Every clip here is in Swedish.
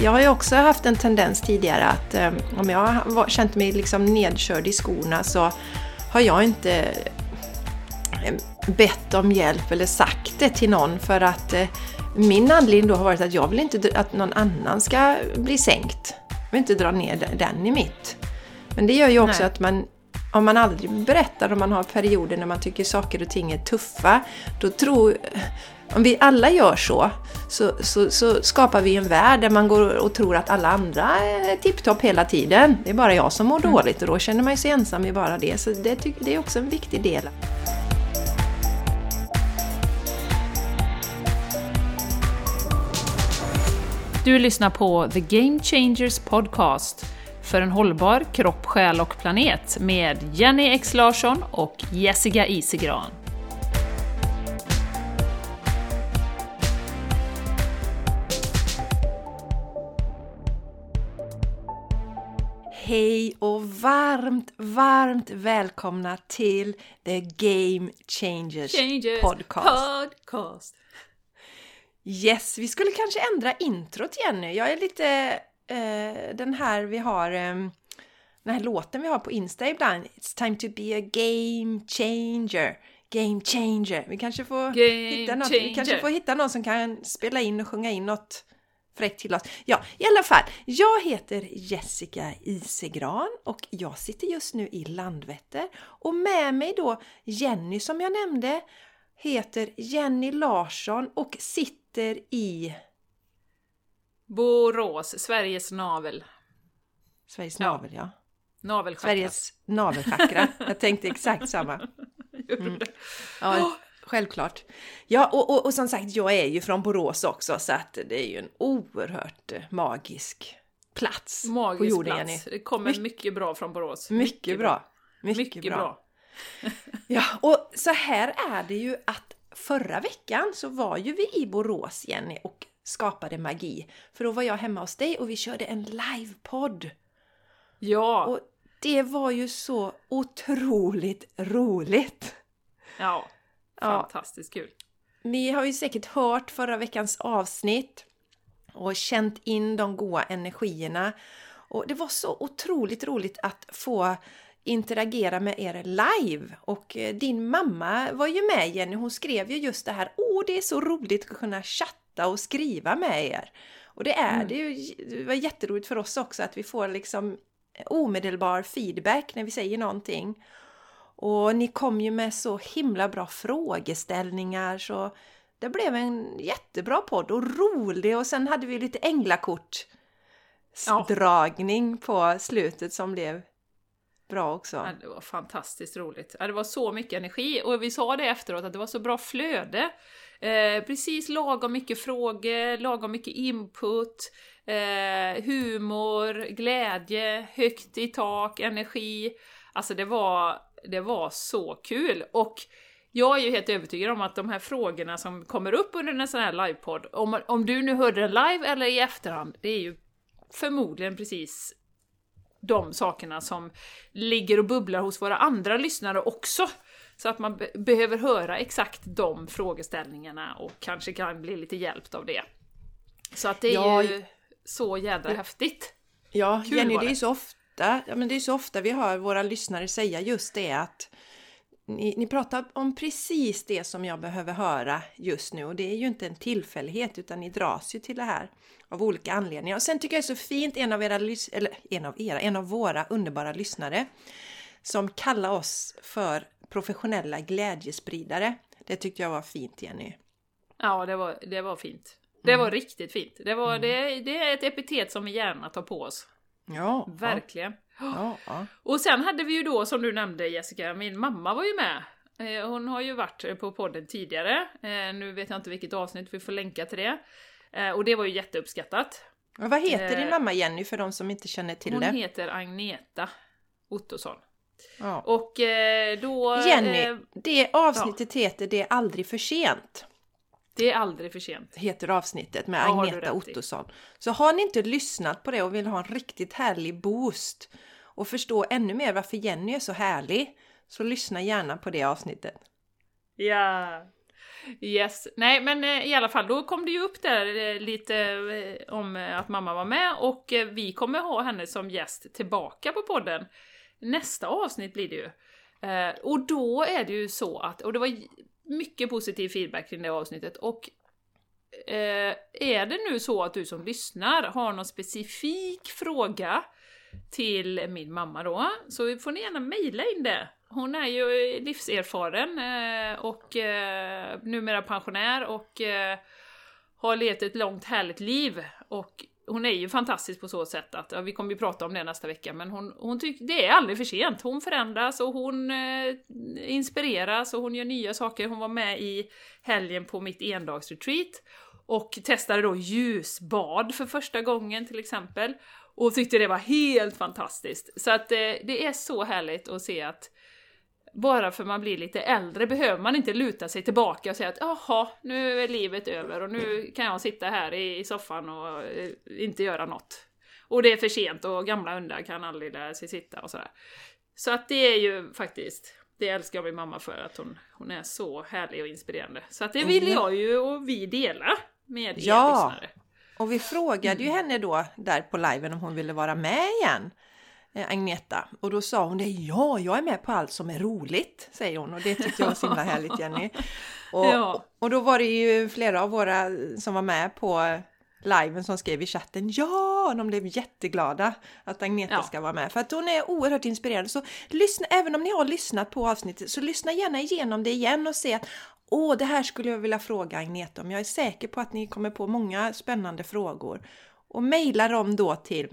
Jag har ju också haft en tendens tidigare att eh, om jag har känt mig liksom nedkörd i skorna så har jag inte eh, bett om hjälp eller sagt det till någon för att eh, min anledning då har varit att jag vill inte att någon annan ska bli sänkt. Jag vill inte dra ner den i mitt. Men det gör ju också Nej. att man om man aldrig berättar om man har perioder när man tycker saker och ting är tuffa, då tror om vi alla gör så, så, så, så skapar vi en värld där man går och tror att alla andra är tipptopp hela tiden. Det är bara jag som mår mm. dåligt och då känner man sig ensam i bara det. Så det, det är också en viktig del. Du lyssnar på The Game Changers Podcast för en hållbar kropp, själ och planet med Jenny X Larsson och Jessica Isegran. Hej och varmt, varmt välkomna till The Game Changers, Changers podcast. podcast. Yes, vi skulle kanske ändra introt Jenny. Jag är lite eh, den här vi har, eh, den här låten vi har på Insta ibland. It's time to be a game changer. Game changer. Vi kanske får, game hitta, något, vi kanske får hitta någon som kan spela in och sjunga in något fräckt till oss. Ja, i alla fall. Jag heter Jessica Isegran och jag sitter just nu i Landvetter. Och med mig då Jenny som jag nämnde heter Jenny Larsson och sitter i Borås, Sveriges navel. Sveriges navel, ja. Navelchakra. Sveriges navelchakra. Jag tänkte exakt samma. Mm. Ja, självklart. Ja, och, och, och, som sagt, jag är ju från Borås också så att det är ju en oerhört eh, magisk plats magisk på jorden. Plats. Det kommer My mycket bra från Borås. Mycket, mycket bra. Mycket, mycket bra. bra. ja, och så här är det ju att förra veckan så var ju vi i Borås, Jenny, och skapade magi. För då var jag hemma hos dig och vi körde en livepodd. Ja! Och det var ju så otroligt roligt! Ja, fantastiskt ja. kul! Ni har ju säkert hört förra veckans avsnitt och känt in de goda energierna. Och det var så otroligt roligt att få interagera med er live. Och eh, din mamma var ju med Jenny, hon skrev ju just det här. Åh, det är så roligt att kunna chatta chatta och skriva med er. Och det är mm. det ju. Det var jätteroligt för oss också att vi får liksom omedelbar feedback när vi säger någonting. Och ni kom ju med så himla bra frågeställningar så det blev en jättebra podd och rolig och sen hade vi lite änglakort ja. dragning på slutet som blev bra också. Ja, det var fantastiskt roligt. Ja, det var så mycket energi och vi sa det efteråt att det var så bra flöde. Eh, precis lagom mycket frågor, lagom mycket input, eh, humor, glädje, högt i tak, energi. Alltså det var, det var så kul! Och jag är ju helt övertygad om att de här frågorna som kommer upp under en sån här livepodd, om, om du nu hörde den live eller i efterhand, det är ju förmodligen precis de sakerna som ligger och bubblar hos våra andra lyssnare också. Så att man be behöver höra exakt de frågeställningarna och kanske kan bli lite hjälpt av det. Så att det är ja, ju så jädra häftigt. Ja, Kul Jenny, det är ju så ofta, ja, men det är så ofta vi hör våra lyssnare säga just det att ni, ni, pratar om precis det som jag behöver höra just nu och det är ju inte en tillfällighet utan ni dras ju till det här av olika anledningar. Och sen tycker jag det är så fint, en av era, eller en av era, en av våra underbara lyssnare som kallar oss för professionella glädjespridare. Det tyckte jag var fint Jenny. Ja, det var, det var fint. Det mm. var riktigt fint. Det, var, mm. det, det är ett epitet som vi gärna tar på oss. Ja. Verkligen. Ja, ja. Och sen hade vi ju då, som du nämnde Jessica, min mamma var ju med. Eh, hon har ju varit på podden tidigare. Eh, nu vet jag inte vilket avsnitt, vi får länka till det. Eh, och det var ju jätteuppskattat. Och vad heter din mamma Jenny för de som inte känner till hon det? Hon heter Agneta Ottosson. Ja. Och eh, då... Jenny, eh, det avsnittet ja. heter Det är aldrig för sent. Det är aldrig för sent. Heter avsnittet med ja, Agneta Ottosson. Så har ni inte lyssnat på det och vill ha en riktigt härlig boost och förstå ännu mer varför Jenny är så härlig så lyssna gärna på det avsnittet. Ja! Yes, nej men eh, i alla fall då kom det ju upp där eh, lite eh, om att mamma var med och vi kommer ha henne som gäst tillbaka på podden. Nästa avsnitt blir det ju. Och då är det ju så att, och det var mycket positiv feedback kring det avsnittet och eh, är det nu så att du som lyssnar har någon specifik fråga till min mamma då, så får ni gärna mejla in det. Hon är ju livserfaren eh, och eh, numera pensionär och eh, har levt ett långt härligt liv. Och hon är ju fantastisk på så sätt att, ja, vi kommer ju prata om det nästa vecka, men hon, hon tycker det är aldrig för sent. Hon förändras och hon eh, inspireras och hon gör nya saker. Hon var med i helgen på mitt endagsretreat och testade då ljusbad för första gången till exempel. Och tyckte det var helt fantastiskt. Så att eh, det är så härligt att se att bara för man blir lite äldre behöver man inte luta sig tillbaka och säga att jaha, nu är livet över och nu kan jag sitta här i, soffan och eh, inte göra något. Och det är för sent och gamla hundar kan aldrig lära sig sitta och sådär. Så att det är ju faktiskt, det älskar jag min mamma för, att hon, hon är så härlig och inspirerande. Så att det vill jag ju och vi dela med er Ja. lyssnare. Och vi frågade ju henne då där på liven om hon ville vara med igen. Eh, Agneta. Och då sa hon det, ja, jag är med på allt som är roligt, säger hon. Och det tyckte jag var så himla härligt Jenny. Och, Ja. och då var det ju flera av våra som var med på liven som skrev i chatten ja, de blev jätteglada att Agneta Ja. ska vara med. För att hon är oerhört inspirerande. Så lyssna, även om ni har lyssnat på avsnittet, så lyssna gärna igenom det igen och se att åh, det här skulle jag vilja fråga Agneta om. Jag är säker på att ni kommer på många spännande frågor. Och mejla dem då till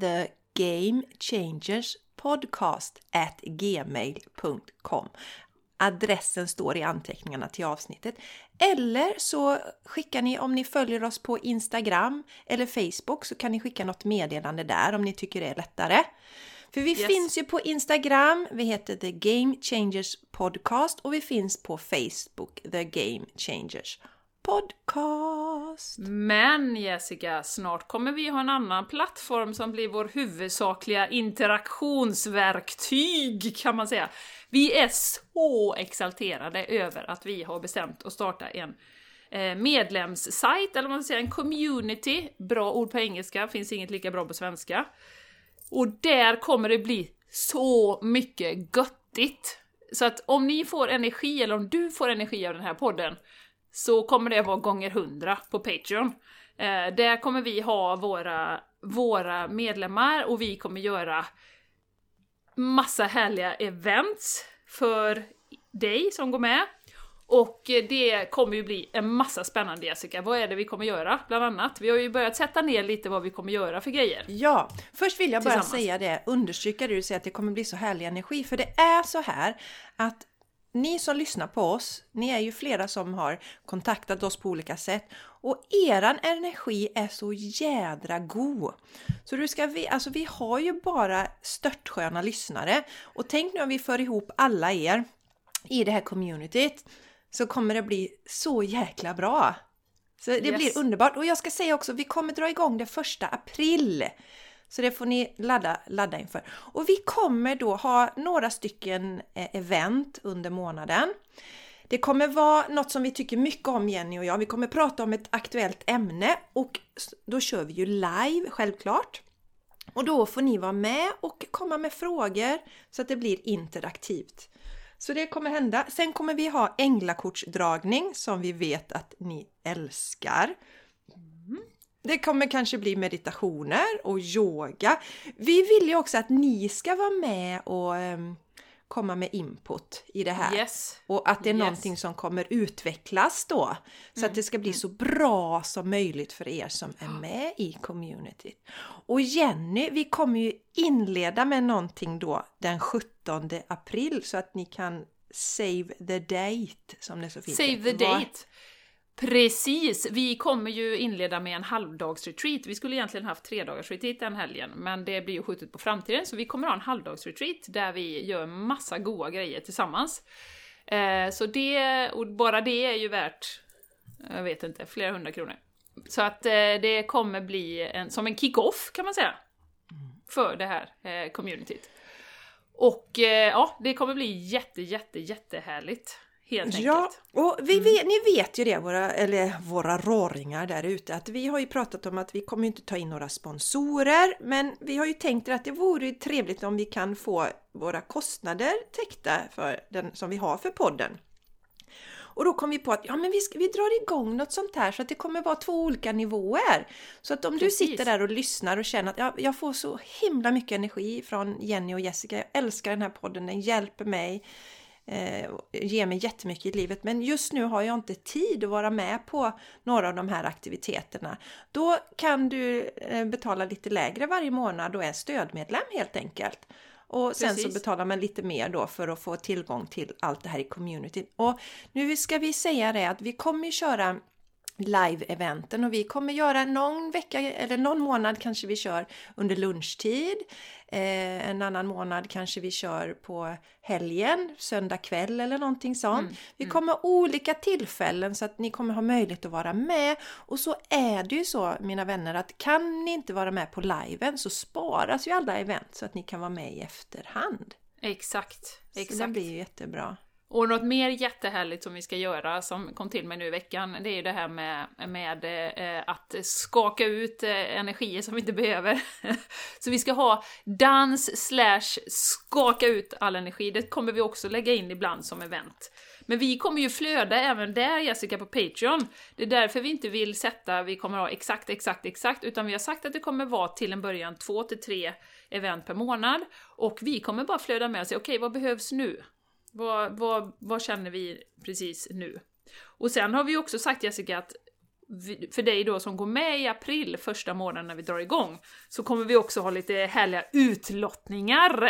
the game changers podcast at gmail.com. Adressen står i anteckningarna till avsnittet. Eller så skickar ni, om ni följer oss på Instagram eller Facebook, så kan ni skicka något meddelande där om ni tycker det är lättare. För vi Yes. finns ju på Instagram, vi heter The Game Changers Podcast och vi finns på Facebook, The Game Changers Podcast. Men Jessica, snart kommer vi ha en annan plattform som blir vår huvudsakliga interaktionsverktyg kan man säga. Vi är så exalterade över att vi har bestämt att starta en eh, medlemssajt, eller vad man ska säga, en community. Bra ord på engelska, finns inget lika bra på svenska. Och där kommer det bli så mycket göttigt. Så att om ni får energi, eller om du får energi av den här podden, så kommer det vara gånger 100 på Patreon. Eh, där kommer vi ha våra, våra medlemmar och vi kommer göra massa härliga events för dig som går med. Och det kommer ju bli en massa spännande Jessica. Vad är det vi kommer göra bland annat? Vi har ju börjat sätta ner lite vad vi kommer göra för grejer. Ja, först vill jag bara säga det, understryka det du säger att det kommer bli så härlig energi. För det är så här att ni som lyssnar på oss, ni är ju flera som har kontaktat oss på olika sätt och eran energi är så jädra god. Så du ska, vi, alltså vi har ju bara störtsköna lyssnare och tänk nu om vi för ihop alla er i det här communityt så kommer det bli så jäkla bra. Så det Yes. blir underbart. Och jag ska säga också, vi kommer dra igång det första april. Så det får ni ladda, ladda inför. Och vi kommer då ha några stycken eh, event under månaden. Det kommer vara något som vi tycker mycket om Jenny och jag. Vi kommer prata om ett aktuellt ämne och då kör vi ju live självklart. Och då får ni vara med och komma med frågor så att det blir interaktivt. Så det kommer hända. Sen kommer vi ha änglakortsdragning som vi vet att ni älskar. Det kommer kanske bli meditationer och yoga. Vi vill ju också att ni ska vara med och ehm, komma med input i det här. Yes. Och att det är Yes. någonting som kommer utvecklas då. Så att det ska bli så bra som möjligt för er som är med i communityt. Och Jenny, vi kommer ju inleda med någonting då den 17 april så att ni kan save the date som det så fint Save the date! Precis! Vi kommer ju inleda med en halvdagsretreat. Vi skulle egentligen haft tre dagars retreat den helgen, men det blir ju skjutet på framtiden, så vi kommer ha en halvdagsretreat där vi gör massa goa grejer tillsammans. Eh, så det, och bara det är ju värt, jag vet inte, flera hundra kronor. Så att eh, det kommer bli en, som en kick-off kan man säga, för det här eh, communityt. Och eh, ja, det kommer bli jätte, jätte, jättehärligt helt Ja, enkelt. och vi vet, ni vet ju det, våra, eller våra råringar där ute, att vi har ju pratat om att vi kommer inte ta in några sponsorer, men vi har ju tänkt att det vore trevligt om vi kan få våra kostnader täckta för den som vi har för podden. Och då kom vi på att ja, men vi, ska, vi drar igång något sånt här så att det kommer vara två olika nivåer. Så att om Precis. du sitter där och lyssnar och känner att ja, jag får så himla mycket energi från Jenny och Jessica, jag älskar den här podden, den hjälper mig, eh, ger mig jättemycket i livet, men just nu har jag inte tid att vara med på några av de här aktiviteterna. Då kan du eh, betala lite lägre varje månad och är stödmedlem helt enkelt. Och sen så Precis. betalar man lite mer då för att få tillgång till allt det här i communityn. Och nu ska vi säga det att vi kommer köra live-eventen och vi kommer göra någon vecka eller någon månad kanske vi kör under lunchtid. Eh, en annan månad kanske vi kör på helgen, söndag kväll eller någonting sånt. vi kommer ha olika tillfällen så att ni kommer ha möjlighet att vara med. Och så är det ju så mina vänner att kan ni inte vara med på liven så sparas ju alla event så att ni kan vara med i efterhand. Exakt, Så det exakt. blir ju jättebra. Och något mer jättehärligt som vi ska göra, som kom till mig nu i veckan, det är ju det här med, med eh, att skaka ut eh, energier som vi inte behöver. Så vi ska ha dans slash skaka ut all energi, det kommer vi också lägga in ibland som event. Men vi kommer ju flöda även där Jessica på Patreon. Det är därför vi inte vill sätta, vi kommer ha exakt, exakt, exakt, utan vi har sagt att det kommer vara till en början två till tre event per månad. Och vi kommer bara flöda med och säga, okej vad behövs nu? Vad, vad, vad känner vi precis nu? Och sen har vi också sagt Jessica att för dig då som går med i april, första månaden när vi drar igång, så kommer vi också ha lite härliga utlottningar.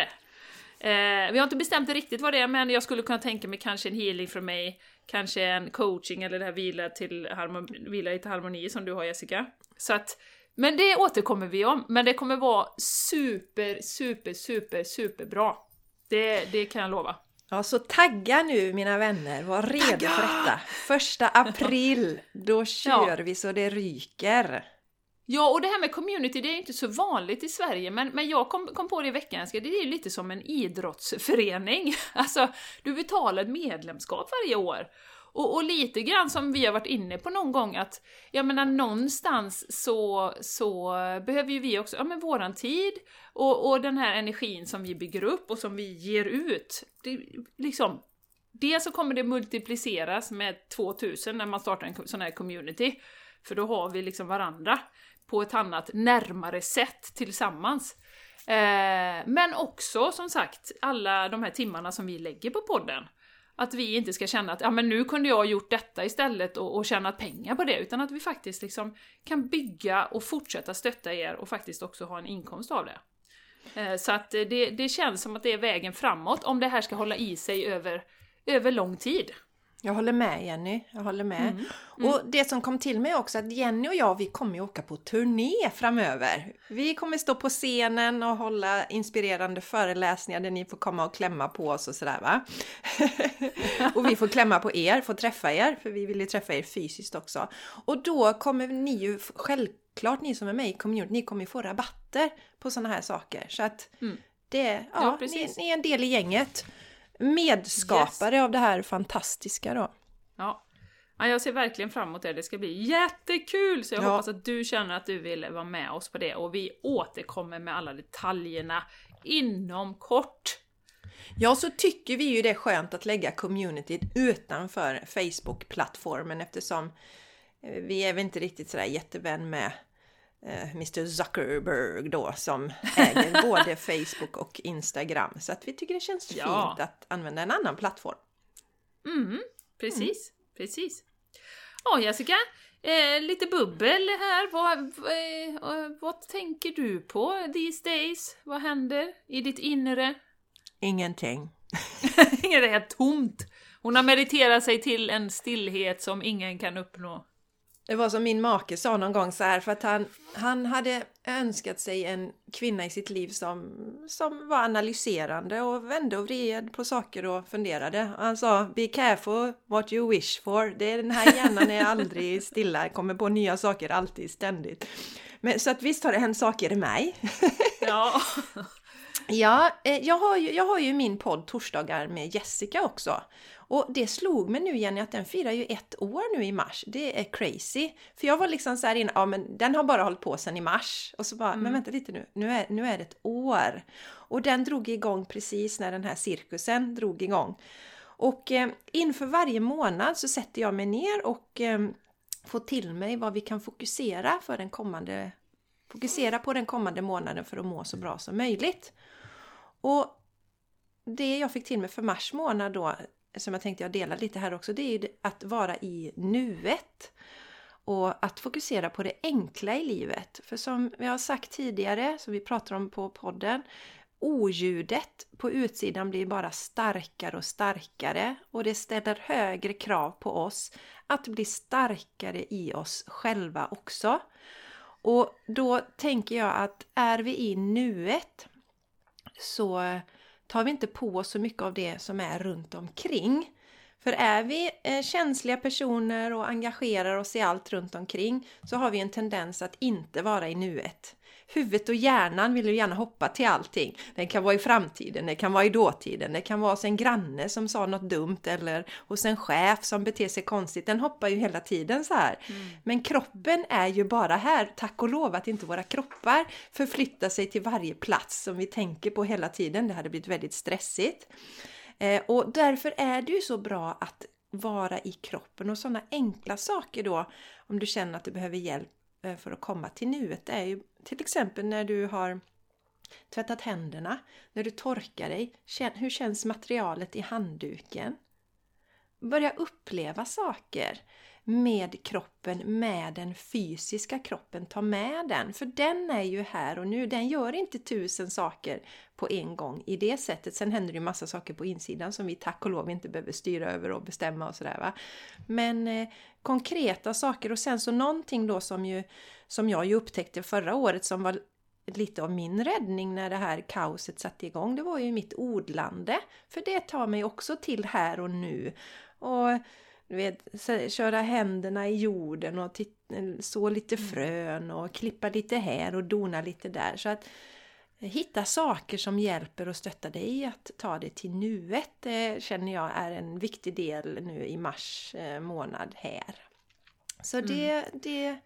Eh, vi har inte bestämt riktigt vad det är, men jag skulle kunna tänka mig kanske en healing från mig, kanske en coaching eller det här vila, till harmoni, vila i till harmoni som du har Jessica. Så att, men det återkommer vi om, men det kommer vara super, super, super, super bra. Det, det kan jag lova. Ja, så tagga nu mina vänner, var redo för detta. Första april, då kör vi så det ryker. Ja, och det här med community, det är inte så vanligt i Sverige, men, men jag kom, kom på det i veckan, det är ju lite som en idrottsförening. Alltså, du betalar ett medlemskap varje år. Och, och lite grann som vi har varit inne på någon gång att, jag menar någonstans så, så behöver ju vi också, ja men våran tid och, och den här energin som vi bygger upp och som vi ger ut, det, liksom, Dels så kommer det multipliceras med 2000 när man startar en sån här community, för då har vi liksom varandra på ett annat, närmare sätt tillsammans. Eh, men också som sagt, alla de här timmarna som vi lägger på podden. Att vi inte ska känna att ja, men nu kunde jag ha gjort detta istället och, och tjänat pengar på det, utan att vi faktiskt liksom kan bygga och fortsätta stötta er och faktiskt också ha en inkomst av det. Eh, Så att eh, det, det känns som att det är vägen framåt om det här ska hålla i sig över, över lång tid. Jag håller med Jenny, jag håller med. Och det som kom till mig också att Jenny och jag, vi kommer ju åka på turné framöver. Vi kommer stå på scenen och hålla inspirerande föreläsningar där ni får komma och klämma på oss och sådär va. och vi får klämma på er, få träffa er, för vi vill ju träffa er fysiskt också. Och då kommer ni ju, självklart ni som är med i community, ni kommer ju få rabatter på sådana här saker. Så att det, ja, Ja, ni, ni är en del i gänget. Medskapare av det här fantastiska då. Ja. ja, jag ser verkligen fram emot det. Det ska bli jättekul! Så jag Ja. hoppas att du känner att du vill vara med oss på det. Och vi återkommer med alla detaljerna inom kort. Ja, så tycker vi ju det är skönt att lägga communityt utanför Facebook-plattformen eftersom eh, vi är väl inte riktigt sådär jättevän med Mr Zuckerberg då som äger både Facebook och Instagram. Så att vi tycker det känns Ja. fint att använda en annan plattform. Mm, precis, precis. Ja, Jessica, eh, lite bubbel här. Vad, vad, eh, vad tänker du på these days? Vad händer i ditt inre? Ingenting. det är tomt. Hon har mediterat sig till en stillhet som ingen kan uppnå. Det var som min make sa någon gång så här för att han, han hade önskat sig en kvinna i sitt liv som, som var analyserande och vände och vred på saker och funderade. Han sa Be careful what you wish for. Det är den här hjärnan är aldrig stilla, kommer på nya saker alltid ständigt. Men, så att visst har det hänt saker i mig. Ja. Ja, eh, jag har, ju, jag har ju min podd Torsdagar med Jessica också. Och det slog mig nu Jenny att den firar ju ett år nu i mars. Det är crazy. För jag var liksom så här inne, ja men den har bara hållit på sedan i mars. Och så bara, mm. men vänta lite nu, nu är, nu är det ett år. Och den drog igång precis när den här cirkusen drog igång. Och eh, inför varje månad så sätter jag mig ner och eh, får till mig vad vi kan fokusera för den kommande Fokusera på den kommande månaden för att må så bra som möjligt. Och det jag fick till mig för mars månad då, som jag tänkte jag delar lite här också, det är ju att vara i nuet. Och att fokusera på det enkla i livet. För som vi har sagt tidigare, som vi pratar om på podden, oljudet på utsidan blir bara starkare och starkare och det ställer högre krav på oss att bli starkare i oss själva också. Och då tänker jag att är vi i nuet så tar vi inte på oss så mycket av det som är runt omkring. För är vi eh, känsliga personer och engagerar oss i allt runt omkring så har vi en tendens att inte vara i nuet huvudet och hjärnan vill ju gärna hoppa till allting. Det kan vara i framtiden, det kan vara i dåtiden, det kan vara hos en granne som sa något dumt eller hos en chef som beter sig konstigt. Den hoppar ju hela tiden så här. Mm. Men kroppen är ju bara här. Tack och lov att inte våra kroppar förflyttar sig till varje plats som vi tänker på hela tiden. Det hade blivit väldigt stressigt. Eh, och därför är det ju så bra att vara i kroppen och sådana enkla saker då om du känner att du behöver hjälp Eh, för att komma till nuet är ju till exempel när du har tvättat händerna, när du torkar dig. Hur känns materialet i handduken? Börja uppleva saker med kroppen, med den fysiska kroppen. Ta med den, för den är ju här och nu. Den gör inte tusen saker på en gång i det sättet. Sen händer det ju massa saker på insidan som vi tack och lov inte behöver styra över och bestämma och sådär va. Men eh, konkreta saker och sen så någonting då som ju som jag ju upptäckte förra året som var lite av min räddning när det här kaoset satte igång, det var ju mitt odlande. För det tar mig också till här och nu. Och du vet, köra händerna i jorden och så lite mm. frön och klippa lite här och dona lite där. Så att hitta saker som hjälper och stöttar dig att ta det till nuet det känner jag är en viktig del nu i mars eh, månad här. Så det, mm. det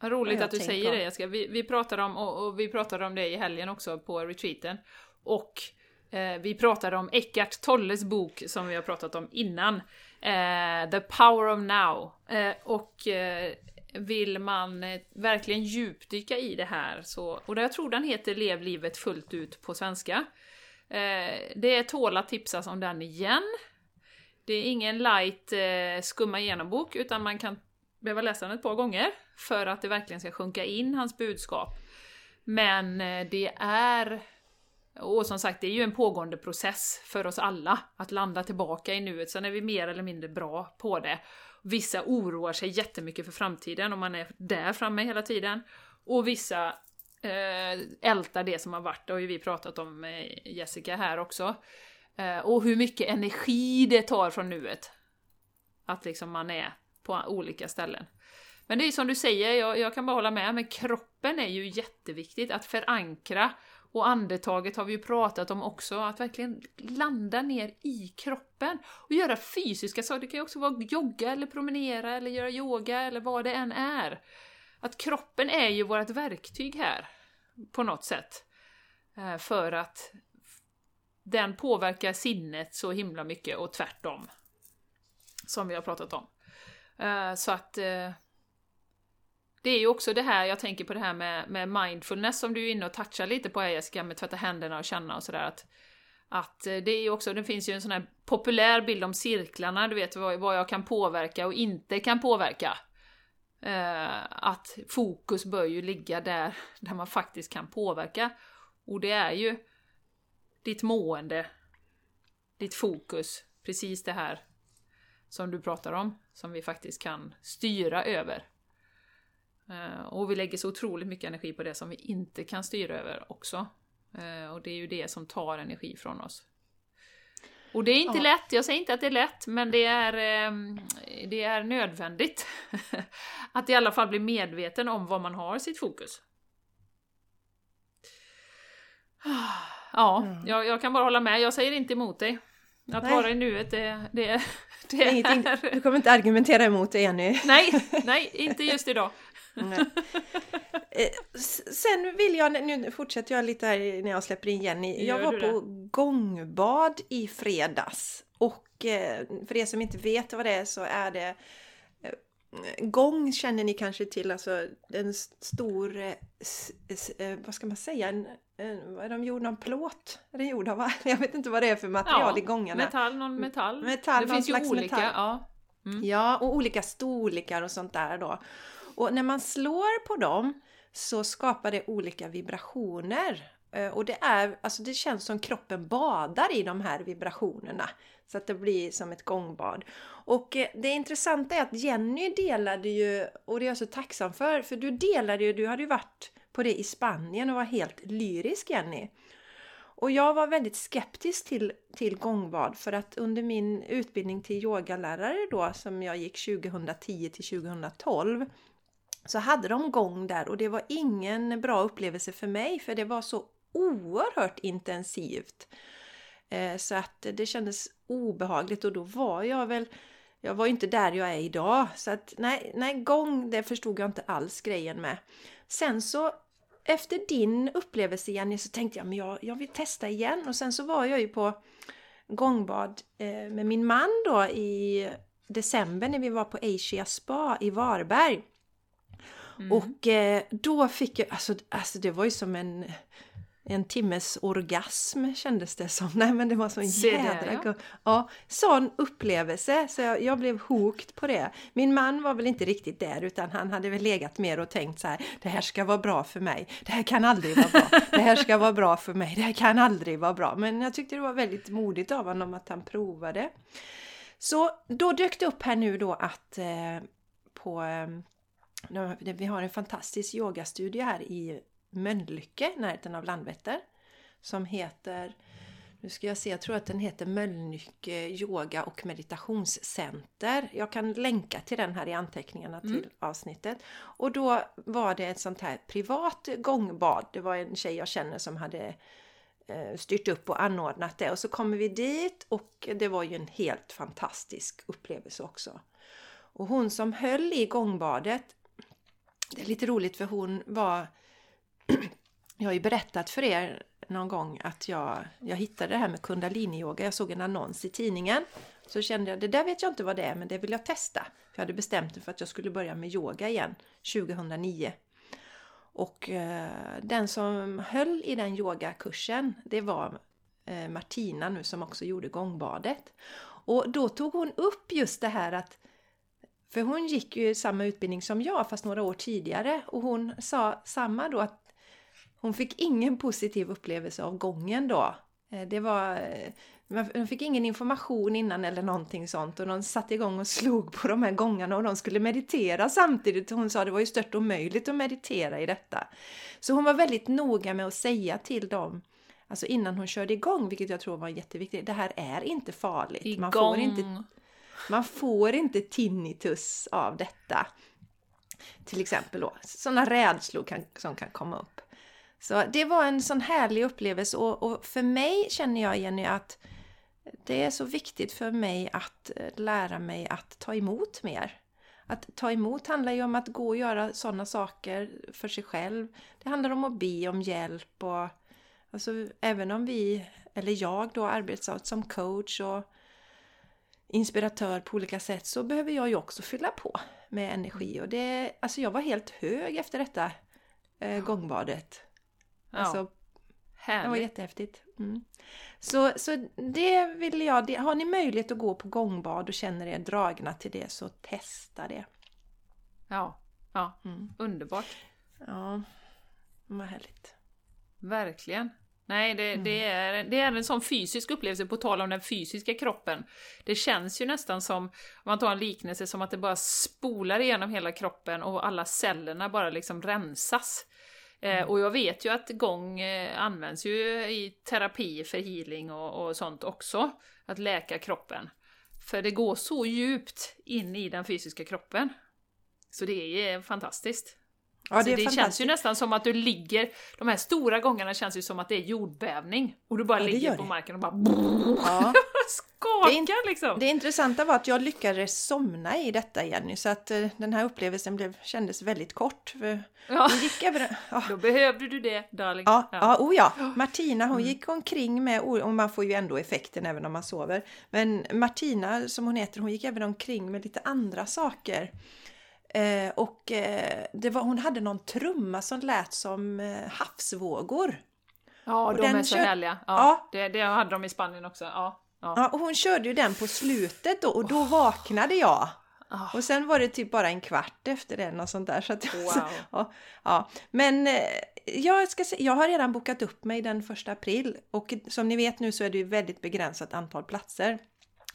vad roligt att du säger på. det Jessica. Vi, vi pratade om, och, och, vi pratade om det i helgen också på retreaten. Och eh, vi pratade om Eckart Tolles bok som vi har pratat om innan. Eh, The Power of Now. Eh, och eh, vill man eh, verkligen djupdyka i det här så, och jag tror den heter Lev livet fullt ut på svenska. Eh, det är tåla att tipsas om den igen. Det är ingen light eh, skumma igenom-bok utan man kan behöva läsa den ett par gånger för att det verkligen ska sjunka in hans budskap. Men det är och som sagt, det är ju en pågående process för oss alla att landa tillbaka i nuet. Sen är vi mer eller mindre bra på det. Vissa oroar sig jättemycket för framtiden och man är där framme hela tiden. Och vissa eh, ältar det som har varit, det har ju vi pratat om med Jessica här också. Eh, och hur mycket energi det tar från nuet. Att liksom man är på olika ställen. Men det är ju som du säger, jag, jag kan bara hålla med, men kroppen är ju jätteviktigt att förankra och andetaget har vi ju pratat om också, att verkligen landa ner i kroppen och göra fysiska saker. Det kan ju också vara jogga eller promenera eller göra yoga eller vad det än är. Att kroppen är ju vårt verktyg här på något sätt. Eh, för att den påverkar sinnet så himla mycket och tvärtom. Som vi har pratat om. Eh, så att eh, det är ju också det här, jag tänker på det här med, med mindfulness som du är inne och touchar lite på Jessica, med tvätta händerna och känna och sådär. Att, att eh, det är ju också, det finns ju en sån här populär bild om cirklarna, du vet vad, vad jag kan påverka och inte kan påverka. Eh, att fokus bör ju ligga där, där man faktiskt kan påverka. Och det är ju ditt mående, ditt fokus, precis det här som du pratar om, som vi faktiskt kan styra över. Eh, och vi lägger så otroligt mycket energi på det som vi inte kan styra över också. Eh, och det är ju det som tar energi från oss. Och det är inte ja. lätt, jag säger inte att det är lätt, men det är, ehm, det är nödvändigt. att i alla fall bli medveten om var man har sitt fokus. Ja, mm. jag, jag, kan bara hålla med, jag säger inte emot dig. Att Nej. vara i nuet, det, det, det Det är ingenting, du kommer inte argumentera emot det, Jenny. Nej, nej, inte just idag. Eh, Sen vill jag, nu fortsätter jag lite här när jag släpper in Jenny. Jag Gör var på gångbad i fredags. Och eh, för er som inte vet vad det är så är det eh, Gång känner ni kanske till, alltså en stor, vad ska man säga, en, en, vad är de gjorda av plåt? Är det gjorda av? Jag vet inte vad det är för material i gångarna. metall, någon metall. Metall, det någon finns ju olika. Ja. Ja, och olika storlekar och sånt där då. Och när man slår på dem så skapar det olika vibrationer. Eh, och det är, alltså det känns som kroppen badar i de här vibrationerna. Så att det blir som ett gångbad. Och eh, det intressanta är att Jenny delade ju, och det är jag så tacksam för, för du delade ju, du hade ju varit på det i Spanien och var helt lyrisk Jenny. Och jag var väldigt skeptisk till, till gångbad för att under min utbildning till yogalärare då som jag gick 2010 till 2012 så hade de gång där och det var ingen bra upplevelse för mig för det var så oerhört intensivt. Eh, så att det kändes obehagligt och då var jag väl jag var ju inte där jag är idag så att nej, nej gång det förstod jag inte alls grejen med. Sen så efter din upplevelse Jenny så tänkte jag men jag, jag vill testa igen och sen så var jag ju på gångbad eh, med min man då i december när vi var på Asia Spa i Varberg. Mm. Och eh, då fick jag, alltså, alltså det var ju som en, en timmes orgasm kändes det som. Nej men det var så en jädra ja. go- ja, sån upplevelse så jag, jag blev hooked på det. Min man var väl inte riktigt där utan han hade väl legat mer och tänkt så här Det här ska vara bra för mig. Det här kan aldrig vara bra. Det här ska vara bra för mig. Det här kan aldrig vara bra. Men jag tyckte det var väldigt modigt av honom att han provade. Så då dök det upp här nu då att eh, på eh, vi har en fantastisk yogastudio här i Mölnlycke, närheten av Landvetter. Som heter, nu ska jag se, jag tror att den heter Mölnlycke Yoga och Meditationscenter. Jag kan länka till den här i anteckningarna till avsnittet. Och då var det ett sånt här privat gångbad. Det var en tjej jag känner som hade eh, styrt upp och anordnat det. Och så kommer vi dit och det var ju en helt fantastisk upplevelse också. Och hon som höll i gångbadet, det är lite roligt för hon var... jag har ju berättat för er någon gång att jag, jag hittade det här med kundaliniyoga. Jag såg en annons i tidningen. Så kände jag, det där vet jag inte vad det är, men det vill jag testa. För jag hade bestämt mig för att jag skulle börja med yoga igen 2009. Och eh, den som höll i den yogakursen, det var eh, Martina nu som också gjorde gångbadet. Och då tog hon upp just det här att för hon gick ju samma utbildning som jag fast några år tidigare och hon sa samma då att hon fick ingen positiv upplevelse av gången då. Eh, det var, eh, man- de fick ingen information innan eller någonting sånt och de satte igång och slog på de här gångarna och de skulle meditera samtidigt. Hon sa det var ju stört omöjligt att meditera i detta. Så hon var väldigt noga med att säga till dem Alltså innan hon körde igång, vilket jag tror var jätteviktigt. Det här är inte farligt. Man får inte Igång man får inte tinnitus av detta. Till exempel då, sådana rädslor kan, som kan komma upp. Så det var en sån härlig upplevelse och, och för mig känner jag Jenny att det är så viktigt för mig att eh, lära mig att ta emot mer. Att ta emot handlar ju om att gå och göra sådana saker för sig själv. Det handlar om att be om hjälp och alltså även om vi, eller jag då, arbetar som coach och inspiratör på olika sätt så behöver jag ju också fylla på med energi. Och det, alltså jag var helt hög efter detta eh, gångbadet. Ja, Alltså, det var härligt. jättehäftigt. Mm. Så, så det vill jag, det, har ni möjlighet att gå på gångbad och känner er dragna till det så testa det. Ja, ja. Mm. underbart. Ja, vad härligt. Verkligen. Nej, det, Mm. det, är, det är en sån fysisk upplevelse, på tal om den fysiska kroppen. Det känns ju nästan som, om man tar en liknelse, som att det bara spolar igenom hela kroppen och alla cellerna bara liksom rensas. Mm. Eh, och jag vet ju att gång eh, används ju i terapi för healing och, och sånt också, att läka kroppen. För det går så djupt in i den fysiska kroppen. Så det är fantastiskt. Ja, Så det det, känns ju nästan som att du ligger, de här stora gångarna känns ju som att det är jordbävning. Och du bara Ja, det ligger på det. marken och bara... Ja, skakar liksom! Det intressanta var att jag lyckades somna i detta Jenny, så att eh, den här upplevelsen blev, kändes väldigt kort. För Ja, gick över, ja, då behövde du det, darling. Ja, ja. oh ja. Martina hon Mm. gick omkring med, och man får ju ändå effekten även om man sover. Men Martina som hon heter, hon gick även omkring med lite andra saker. Eh, och eh, det var, hon hade någon trumma som lät som eh, havsvågor. Ja, Och de är så kö- härliga. Ja, Ja. Det, det hade de i Spanien också. Ja, ja. Ja, och hon körde ju den på slutet då och då vaknade jag. Ah. Och sen var det typ bara en kvart efter den och sånt där. Så att, Wow. ja, ja. Men eh, jag, ska se, jag har redan bokat upp mig den första april och som ni vet nu så är det ju väldigt begränsat antal platser.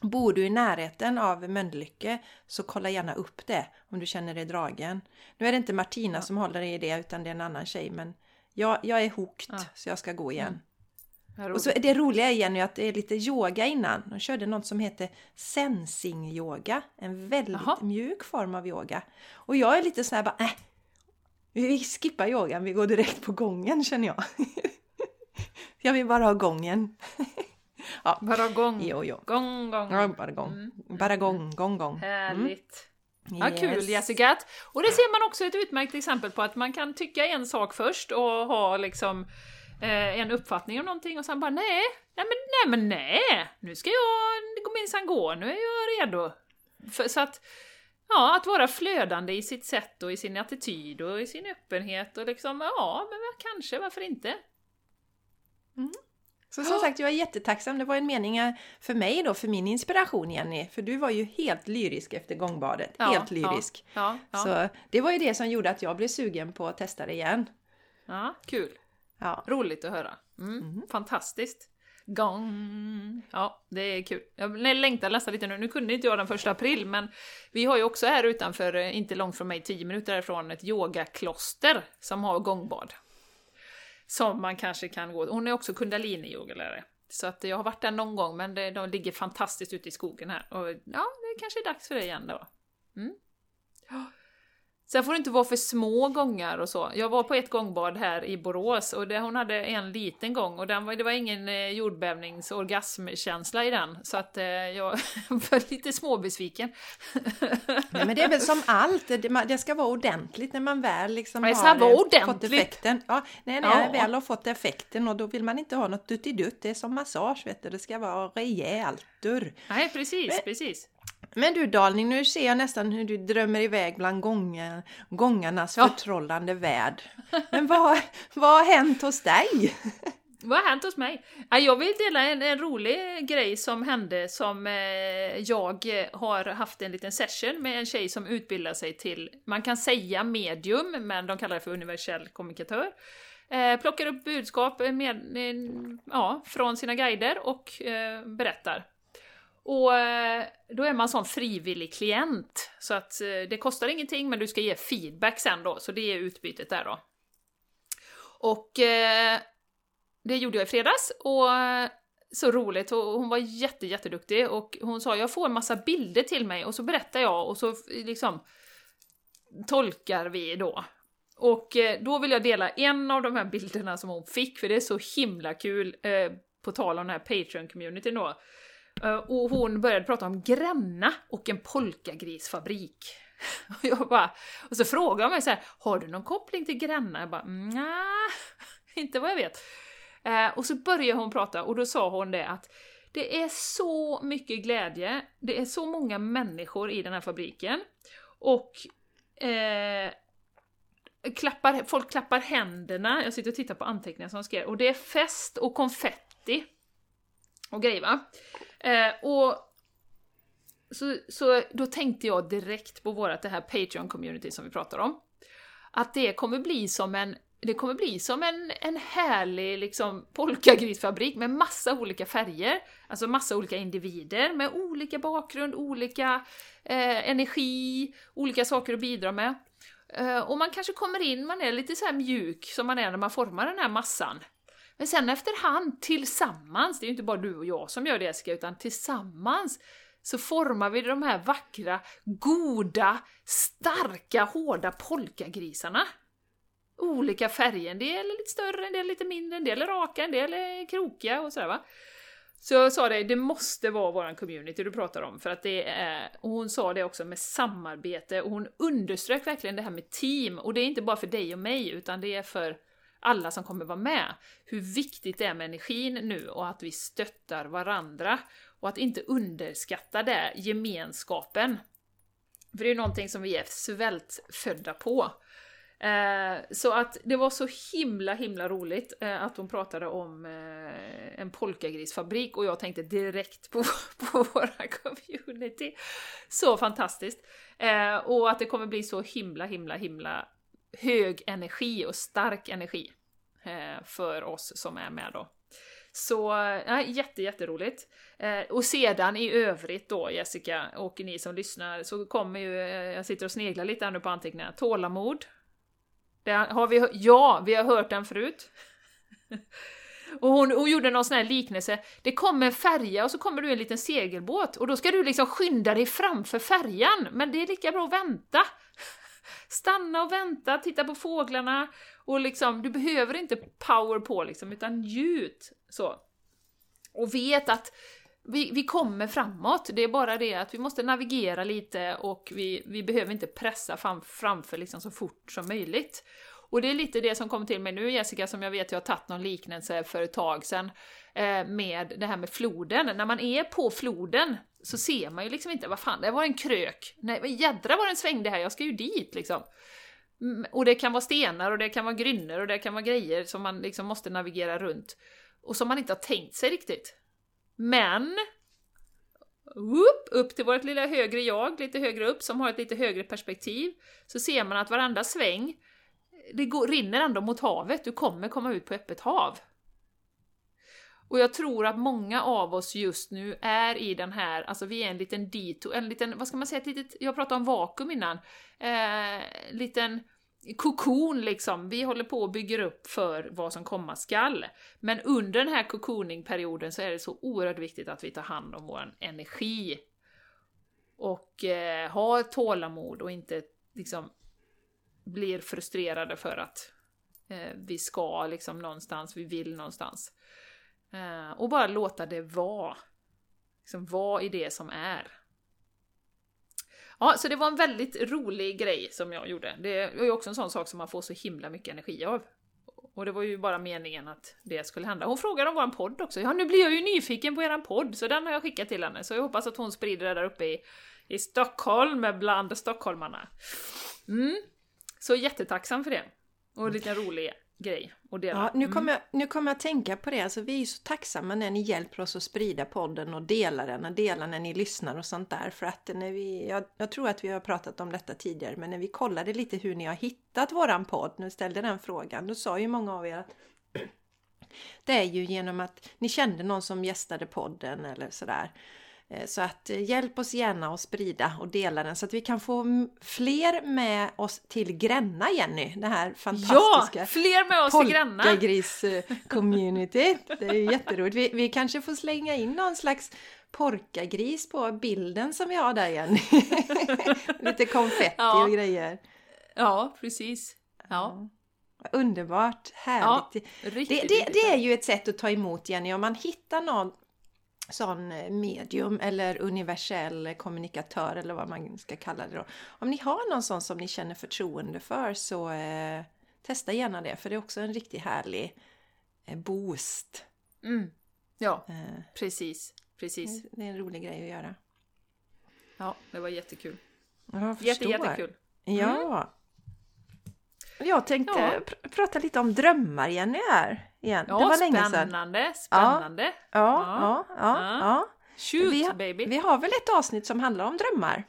Bor du i närheten av Mölnlycke så kolla gärna upp det om du känner dig dragen. Nu är det inte Martina som håller i det utan det är en annan tjej men jag, jag är hooked Ja. så jag ska gå igen. Vad Och så det roliga igen är att det är lite yoga innan. De körde något som heter sensing yoga. En väldigt Jaha. mjuk form av yoga. Och jag är lite så här bara, äh, vi skippar yogan, vi går direkt på gången känner jag. jag vill bara ha gången. ja, Bara gång. jo, jo. Gång, gång. Ja, bara gång. Mm. Bara gång, gång, gång. Härligt. Ja, Yes. kul Jessica! Och det ser man också ett utmärkt exempel på att man kan tycka en sak först och ha liksom eh, en uppfattning om någonting och sen bara nej, nej men nej, men nej, nu ska jag minsann gå, nu är jag redo. För, så att, ja, att vara flödande i sitt sätt och i sin attityd och i sin öppenhet och liksom, ja, men kanske, varför inte? Så som sagt, jag är jättetacksam. Det var en mening för mig då, för min inspiration Jenny. För du var ju helt lyrisk efter gångbadet. Ja, helt lyrisk. Ja, ja, Så det var ju det som gjorde att jag blev sugen på att testa det igen. ja kul. Ja. Roligt att höra. Mm, Fantastiskt. Gång. Ja, det är kul. Jag längtar nästan lite nu. Nu kunde inte jag den första april, men vi har ju också här utanför, eh, inte långt från mig, 10 minuter därifrån, ett yogakloster som har gångbad. Som man kanske kan gå... Hon är också kundalini-yogalärare. Så att jag har varit där någon gång, men det, de ligger fantastiskt ute i skogen här. Och ja, det kanske är dags för det igen då. Mm. Ja. Sen får det inte vara för små gångar och så. Jag var på ett gångbad här i Borås och det, hon hade en liten gång och den var, det var ingen eh, jordbävnings-orgasmkänsla i den. Så att eh, jag var lite småbesviken. Nej, men det är väl som allt, det, man- det ska vara ordentligt när man väl liksom Ja, det har vara eh, fått ordentligt. effekten. Ja, nej, när Ja. jag väl har fått effekten och då vill man inte ha något duttidutt. Det är som massage, vet du. Det ska vara rejält. Dur. Nej, precis, Men- precis. Men du Dalning, nu ser jag nästan hur du drömmer iväg bland gången, gångarnas Ja. förtrollande värld. Men vad, vad har hänt hos dig? Vad har hänt hos mig? Ja, Jag vill dela en, en rolig grej som hände som eh, jag har haft en liten session med en tjej som utbildar sig till, man kan säga medium, men de kallar det för universell kommunikatör. Eh, plockar upp budskap med, ja, från sina guider och eh, berättar. Och eh, då är man sån frivillig klient, så att eh, det kostar ingenting men du ska ge feedback sen då, så det är utbytet där då. Och eh, det gjorde jag i fredags. Och så roligt. Och hon var jätte, jätteduktig. Och hon sa jag får en massa bilder till mig. Och så berättar jag. Och så liksom tolkar vi då. Och då vill jag dela en av de här bilderna som hon fick. För det är så himla kul på tal om den här Patreon-communityn då. Eh, och hon började prata om Gränna och en polkagrisfabrik. Och, jag bara, och så frågade hon mig så här, har du någon koppling till Gränna? Jag bara, nej, inte vad jag vet. Eh, och så började hon prata och då sa hon det att det är så mycket glädje, det är så många människor i den här fabriken och eh, klappar, folk klappar händerna, jag sitter och tittar på anteckningar som hon skrev, och det är fest och konfetti och grejer va. Eh, och så, så då tänkte jag direkt på vårat det här Patreon-community som vi pratar om. Att det kommer bli som en det kommer bli som en, en härlig liksom, polkagrisfabrik med massa olika färger, alltså massa olika individer med olika bakgrund, olika eh, energi, olika saker att bidra med. Eh, och man kanske kommer in, man är lite så här mjuk som man är när man formar den här massan. Men sen efterhand, tillsammans, det är ju inte bara du och jag som gör det Jessica, utan tillsammans så formar vi de här vackra, goda, starka, hårda polkagrisarna. Olika färger, en del är lite större, en del lite mindre, en del är raka, en del är krokiga och sådär va. Så jag sa det, det måste vara våran community du pratar om, för att det är, och hon sa det också med samarbete, och hon underströk verkligen det här med team, och det är inte bara för dig och mig, utan det är för alla som kommer vara med. Hur viktigt det är med energin nu och att vi stöttar varandra. Och att inte underskatta det, gemenskapen. För det är ju någonting som vi är svältfödda på. Eh, så att det var så himla himla roligt eh, att hon pratade om eh, en polkagrisfabrik och jag tänkte direkt på, på våra community. Så fantastiskt! Eh, och att det kommer bli så himla himla himla hög energi och stark energi eh, för oss som är med då. Så ja, jätte, jätteroligt. Eh, och sedan i övrigt då Jessica och ni som lyssnar så kommer ju, eh, jag sitter och sneglar lite här nu på anteckningarna, tålamod. Det har vi, ja, vi har hört den förut. Och hon, hon gjorde någon sån här liknelse. Det kommer en färja och så kommer du i en liten segelbåt och då ska du liksom skynda dig framför färjan. Men det är lika bra att vänta. Stanna och vänta, titta på fåglarna och liksom, du behöver inte power på liksom, utan njut. Så. Och vet att vi, vi kommer framåt, det är bara det att vi måste navigera lite och vi, vi behöver inte pressa fram, framför liksom så fort som möjligt. Och det är lite det som kommer till mig nu Jessica, som jag vet jag har tagit någon liknelse för ett tag sedan, eh, med det här med floden. När man är på floden så ser man ju liksom inte, vad fan, det var en krök, nej jädra vad den svängde här, jag ska ju dit liksom. Mm, och det kan vara stenar och det kan vara grynnor och det kan vara grejer som man liksom måste navigera runt. Och som man inte har tänkt sig riktigt. Men upp, upp till vårt lilla högre jag, lite högre upp, som har ett lite högre perspektiv, så ser man att varenda sväng, det går, rinner ändå mot havet, du kommer komma ut på öppet hav. Och jag tror att många av oss just nu är i den här, alltså vi är en liten dito, en liten, vad ska man säga, ett litet, jag pratade om vakuum innan, eh, liten kokon liksom, vi håller på och bygger upp för vad som komma skall. Men under den här kokoningperioden så är det så oerhört viktigt att vi tar hand om vår energi. Och eh, har tålamod och inte liksom blir frustrerade för att eh, vi ska liksom någonstans, vi vill någonstans. Eh, och bara låta det vara. Liksom vara i det som är. Ja, så det var en väldigt rolig grej som jag gjorde. Det är ju också en sån sak som man får så himla mycket energi av. Och det var ju bara meningen att det skulle hända. Hon frågade om våran podd också. Ja, nu blir jag ju nyfiken på eran podd, så den har jag skickat till henne. Så jag hoppas att hon sprider det där uppe i, i Stockholm bland stockholmarna. Mm. Så jättetacksam för det. Och en liten rolig grej att dela. Ja, nu mm. kommer, jag, nu kommer jag tänka på det. Alltså, vi är ju så tacksamma när ni hjälper oss att sprida podden och dela den och dela när ni lyssnar och sånt där. För att när vi, jag, jag, tror att vi har pratat om detta tidigare, men när vi kollade lite hur ni har hittat våran podd, nu ställde den frågan, då sa ju många av er att det är ju genom att ni kände någon som gästade podden eller sådär. Eh, så att eh, hjälp oss gärna att sprida och dela den så att vi kan få fler med oss till Gränna Jenny. Det här fantastiska Ja! Fler med oss till Gränna! community Det är jätteroligt. Vi, vi kanske får slänga in någon slags porkagris på bilden som vi har där Jenny. Lite konfetti ja. och grejer. Ja, precis. Ja. Underbart, härligt. Ja, riktigt, det, det, det, är ju ett sätt att ta emot Jenny, om man hittar någon sån eh, medium eller universell kommunikatör eller vad man ska kalla det då. Om ni har någon sån som ni känner förtroende för så eh, testa gärna det för det är också en riktigt härlig eh, boost. Mm. Ja, eh, precis. precis. Det är en rolig grej att göra. Ja, det var jättekul. Jag Jätte, jättekul. Mm. Ja. Jag tänkte ja. pr prata lite om drömmar Jenny här igen. Ja, det var länge sedan. Spännande, spännande. Ja, ja, ja. ja, ja. Shoot vi, baby! Vi har väl ett avsnitt som handlar om drömmar?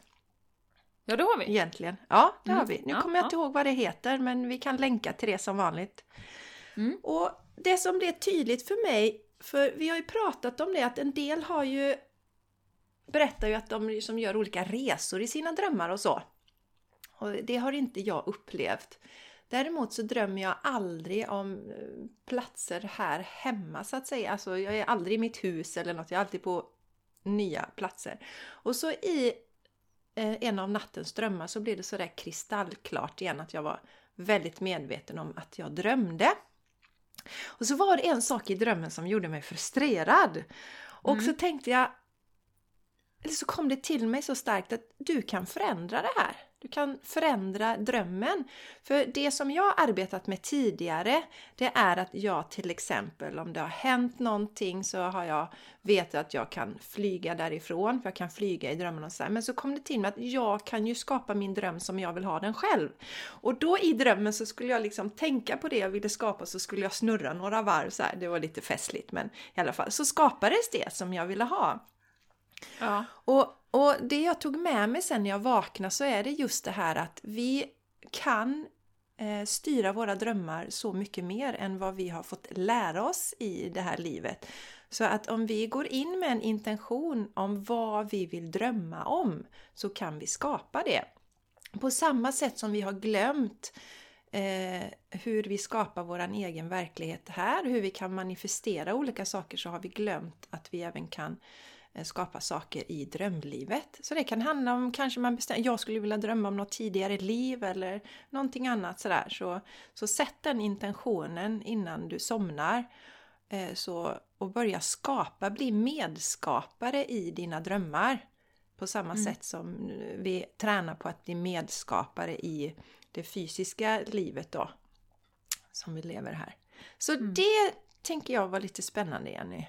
Ja, det har vi. Egentligen. Ja, det mm. har vi. Nu kommer jag inte ihåg vad det heter, men vi kan länka till det som vanligt. Mm. Och det som blev tydligt för mig, för vi har ju pratat om det, att en del har ju berättar ju att de liksom gör olika resor i sina drömmar och så. Och det har inte jag upplevt. Däremot så drömmer jag aldrig om eh, platser här hemma så att säga. Alltså jag är aldrig i mitt hus eller något, jag är alltid på nya platser. Och så i eh, en av nattens drömmar så blev det sådär kristallklart igen att jag var väldigt medveten om att jag drömde. Och så var det en sak i drömmen som gjorde mig frustrerad. Och Mm. så tänkte jag, eller så kom det till mig så starkt att du kan förändra det här. Du kan förändra drömmen. För det som jag har arbetat med tidigare, det är att jag till exempel om det har hänt någonting så har jag vet att jag kan flyga därifrån, för jag kan flyga i drömmen och så här. Men så kom det till mig att jag kan ju skapa min dröm som jag vill ha den själv. Och då i drömmen så skulle jag liksom tänka på det jag ville skapa så skulle jag snurra några varv så här. Det var lite festligt men i alla fall så skapades det som jag ville ha. Ja. Och, och det jag tog med mig sen när jag vaknade så är det just det här att vi kan eh, styra våra drömmar så mycket mer än vad vi har fått lära oss i det här livet. Så att om vi går in med en intention om vad vi vill drömma om så kan vi skapa det. På samma sätt som vi har glömt eh, hur vi skapar vår egen verklighet här, hur vi kan manifestera olika saker så har vi glömt att vi även kan eh, skapa saker i drömlivet. Så det kan handla om kanske man bestämmer, jag skulle vilja drömma om något tidigare liv eller någonting annat sådär. Så, så sätt den intentionen innan du somnar eh, så, och börja skapa, bli medskapare i dina drömmar. På samma Mm. sätt som vi tränar på att bli medskapare i det fysiska livet då. Som vi lever här. Så Mm. det tänker jag var lite spännande Jenny.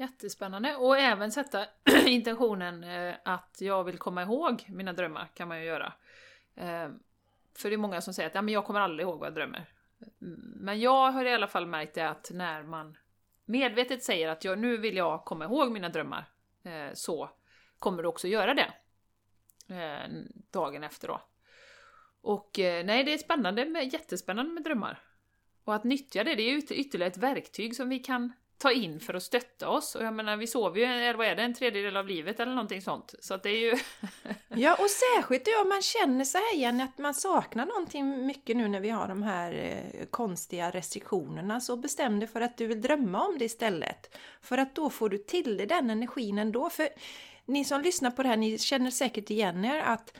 Jättespännande. Och även sätta intentionen eh, att jag vill komma ihåg mina drömmar kan man ju göra. Eh, för det är många som säger att ja, men jag kommer aldrig ihåg vad jag drömmer. Mm, men jag har i alla fall märkt det att när man medvetet säger att jag, nu vill jag komma ihåg mina drömmar, eh, så kommer du också göra det. Dagen efter då. Och nej, det är spännande, med, jättespännande med drömmar. Och att nyttja det, det är ju ytterligare ett verktyg som vi kan ta in för att stötta oss. Och jag menar, vi sover ju, eller vad är det, en tredjedel av livet eller någonting sånt. Så att det är ju... Ja, och särskilt om man känner så här igen att man saknar någonting mycket nu när vi har de här eh, konstiga restriktionerna. Så bestäm dig för att du vill drömma om det istället. För att då får du till dig den energin ändå. För ni som lyssnar på det här, ni känner säkert igen er att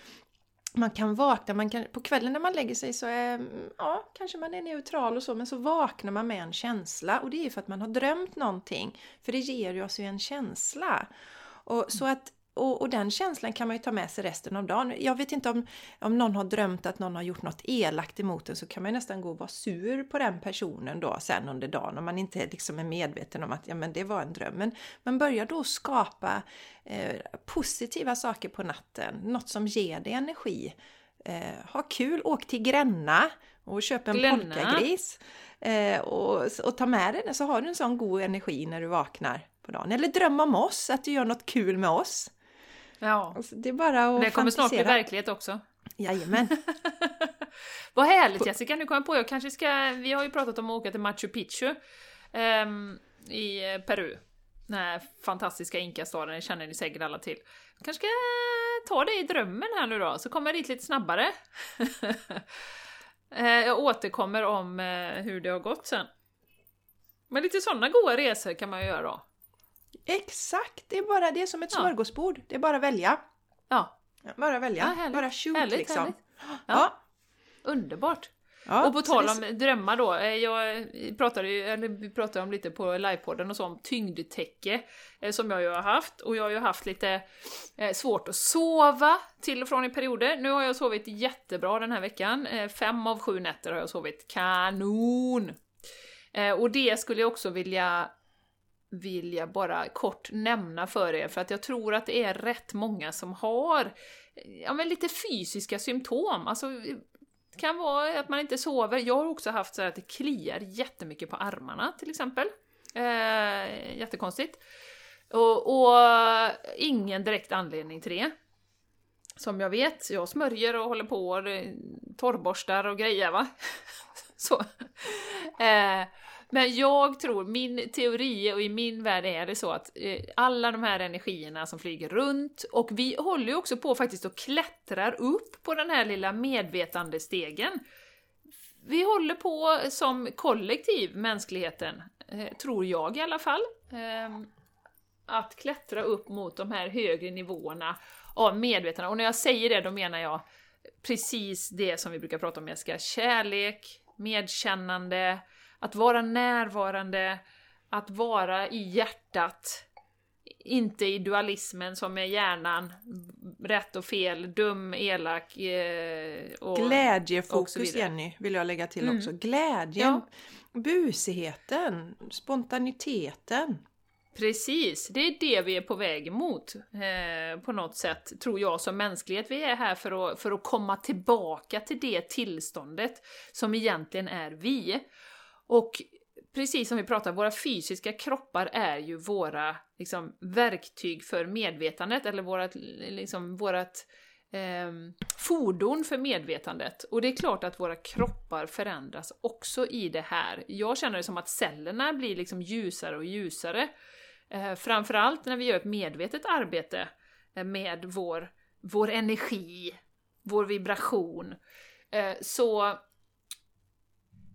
man kan vakna, man kan, på kvällen när man lägger sig så är, mm, ja, kanske man är neutral och så, men så vaknar man med en känsla och det är ju för att man har drömt någonting. För det ger ju oss ju en känsla. Och, så att, och, och den känslan kan man ju ta med sig resten av dagen. Jag vet inte om, om någon har drömt att någon har gjort något elakt emot en så kan man ju nästan gå och vara sur på den personen då sen under dagen om man inte liksom är medveten om att ja, men det var en dröm. Men man börjar då skapa eh, positiva saker på natten, något som ger dig energi. Eh, ha kul, åk till Gränna och köp en Glänna. polkagris. Eh, och, och ta med dig den så har du en sån god energi när du vaknar på dagen. Eller dröm om oss, att du gör något kul med oss. Ja. Alltså, det är bara att Det kommer snart bli fantisera. verklighet också. Jajamän. Vad härligt Jessica, nu kom jag på, jag kanske ska, vi har ju pratat om att åka till Machu Picchu ehm, i eh, Peru. Den här fantastiska inkastaden, det känner ni säkert alla till. Jag kanske ska ta det i drömmen här nu då, så kommer jag dit lite snabbare. Eh, jag återkommer om eh, hur det har gått sen. Men lite sådana goda resor kan man ju göra då. Exakt, det är bara det är som ett Ja. smörgåsbord. Det är bara att välja. Ja, Ja, bara välja. Ja, härligt. bara shoot Härligt, liksom. härligt. Ja. underbart! Ja, och på tal det- om drömmar då, eh, jag pratade ju, eller vi pratade om lite på livepodden och så om tyngdtäcke eh, som jag ju har haft och jag har ju haft lite eh, svårt att sova till och från i perioder. Nu har jag sovit jättebra den här veckan, eh, fem av sju nätter har jag sovit kanon! Och det skulle jag också vilja vill jag bara kort nämna för er, för att jag tror att det är rätt många som har eh, ja, men lite fysiska symptom. Alltså, det kan vara att man inte sover. Jag har också haft så här att det kliar jättemycket på armarna till exempel. Eh, jättekonstigt. Och, och ingen direkt anledning till det. Som jag vet, jag smörjer och håller på och torrborstar och grejer va. så. Eh, men jag tror, min teori och i min värld är det så att eh, alla de här energierna som flyger runt, och vi håller ju också på faktiskt och klättrar upp på den här lilla medvetandestegen. Vi håller på som kollektiv, mänskligheten, eh, tror jag i alla fall, eh, att klättra upp mot de här högre nivåerna av medvetande. Och när jag säger det, då menar jag precis det som vi brukar prata om, Jessica. Kärlek, medkännande, att vara närvarande, att vara i hjärtat. inte i dualismen som är hjärnan, rätt och fel, dum, elak eh, och... Glädjefokus Jenny, vill jag lägga till mm. också. Glädjen, ja. busigheten, spontaniteten. Precis, det är det vi är på väg mot eh, på något sätt, tror jag som mänsklighet. Vi är här för att, för att komma tillbaka till det tillståndet som egentligen är vi. Och precis som vi pratar, våra fysiska kroppar är ju våra liksom, verktyg för medvetandet, eller vårat, liksom, vårat eh, fordon för medvetandet. Och det är klart att våra kroppar förändras också i det här. Jag känner det som att cellerna blir liksom ljusare och ljusare. Eh, framförallt när vi gör ett medvetet arbete eh, med vår, vår energi, vår vibration. Eh, så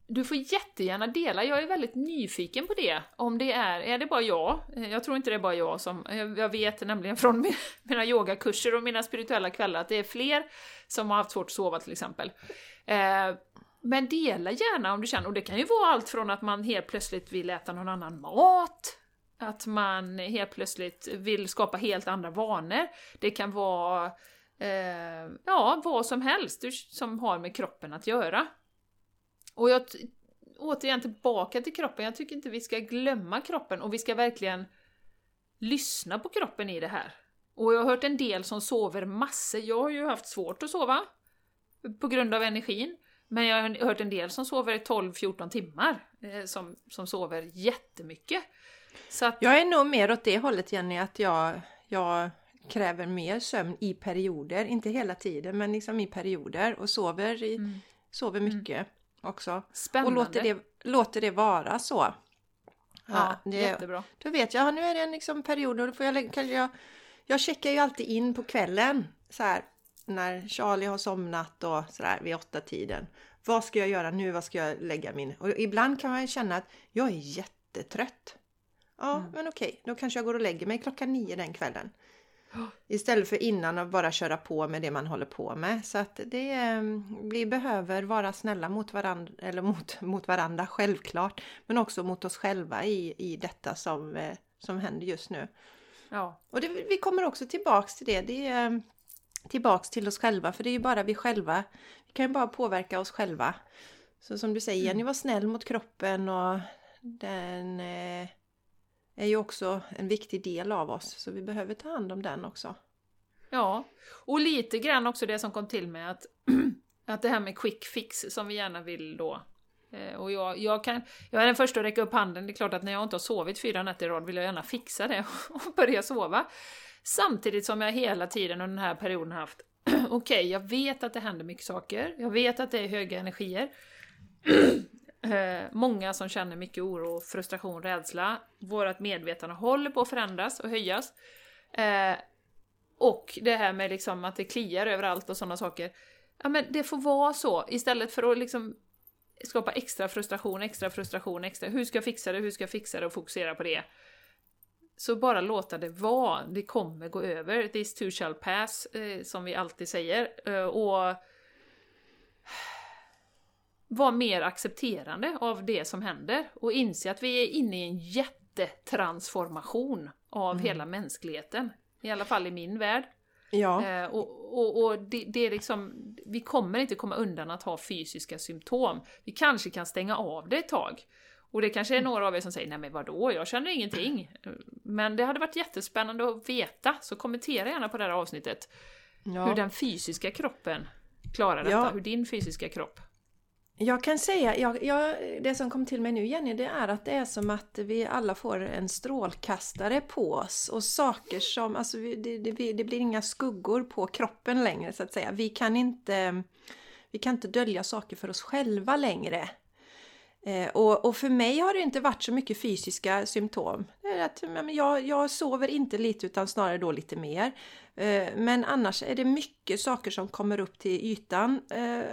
du får jättegärna dela, jag är väldigt nyfiken på det. Om det är, är det bara jag? Eh, jag tror inte det är bara jag som, eh, jag vet nämligen från mina yogakurser och mina spirituella kvällar att det är fler som har haft svårt att sova till exempel. Eh, men dela gärna om du känner, och det kan ju vara allt från att man helt plötsligt vill äta någon annan mat, att man helt plötsligt vill skapa helt andra vanor. Det kan vara eh, ja, vad som helst som har med kroppen att göra. Och jag, återigen tillbaka till kroppen, jag tycker inte vi ska glömma kroppen och vi ska verkligen lyssna på kroppen i det här. Och jag har hört en del som sover massor, jag har ju haft svårt att sova på grund av energin. Men jag har hört en del som sover 12-14 timmar, eh, som, som sover jättemycket. Så att... Jag är nog mer åt det hållet Jenny, att jag, jag kräver mer sömn i perioder, inte hela tiden men liksom i perioder och sover, i, mm. sover mycket. Mm också. Spännande. Och låter det, låter det vara så. Ja, det, jättebra. Då vet jag, nu är det en liksom period och då får jag, kan jag, jag checkar ju alltid in på kvällen så här när Charlie har somnat och sådär vid åtta tiden. Vad ska jag göra nu? Vad ska jag lägga min? Och ibland kan man känna att jag är jättetrött. Ja, mm. men okej, då kanske jag går och lägger mig klockan nio den kvällen. Istället för innan och bara köra på med det man håller på med. Så att det, ehm, vi behöver vara snälla mot varandra, eller mot, mot varandra självklart. Men också mot oss själva i, i detta som, eh, som händer just nu. Ja. Och det, vi kommer också tillbaks till det. Det är ehm, tillbaks till oss själva. För det är ju bara vi själva. Vi kan ju bara påverka oss själva. Så som du säger, Jenny, mm. var snäll mot kroppen och den eh, är ju också en viktig del av oss, så vi behöver ta hand om den också. Ja, och lite grann också det som kom till mig att, att det här med quick fix som vi gärna vill då eh, och jag, jag, kan, jag är den första att räcka upp handen, det är klart att när jag inte har sovit fyra nätter i rad vill jag gärna fixa det och börja sova. Samtidigt som jag hela tiden under den här perioden haft Okej, okay, jag vet att det händer mycket saker, jag vet att det är höga energier. Eh, många som känner mycket oro, frustration, rädsla. Vårt medvetande håller på att förändras och höjas. Eh, och det här med liksom att det kliar överallt och sådana saker. Ja men det får vara så, istället för att liksom skapa extra frustration, extra frustration, extra hur ska jag fixa det, hur ska jag fixa det och fokusera på det. Så bara låta det vara, det kommer gå över, this too shall pass, eh, som vi alltid säger. Eh, och vara mer accepterande av det som händer och inse att vi är inne i en jättetransformation av mm. hela mänskligheten. I alla fall i min värld. Ja. Eh, och och, och det, det, är liksom, vi kommer inte komma undan att ha fysiska symptom. Vi kanske kan stänga av det ett tag. Och det kanske är mm. några av er som säger, nej men vadå, jag känner ingenting. Men det hade varit jättespännande att veta, så kommentera gärna på det här avsnittet. Ja. Hur den fysiska kroppen klarar detta, ja. hur din fysiska kropp jag kan säga, jag, jag, det som kom till mig nu Jenny, det är att det är som att vi alla får en strålkastare på oss och saker som, alltså det, det, det blir inga skuggor på kroppen längre så att säga. Vi kan inte, vi kan inte dölja saker för oss själva längre. Eh, och, och, för mig har det inte varit så mycket fysiska symptom. Att, jag, jag sover inte lite utan snarare då lite mer. Eh, men annars är det mycket saker som kommer upp till ytan. Eh,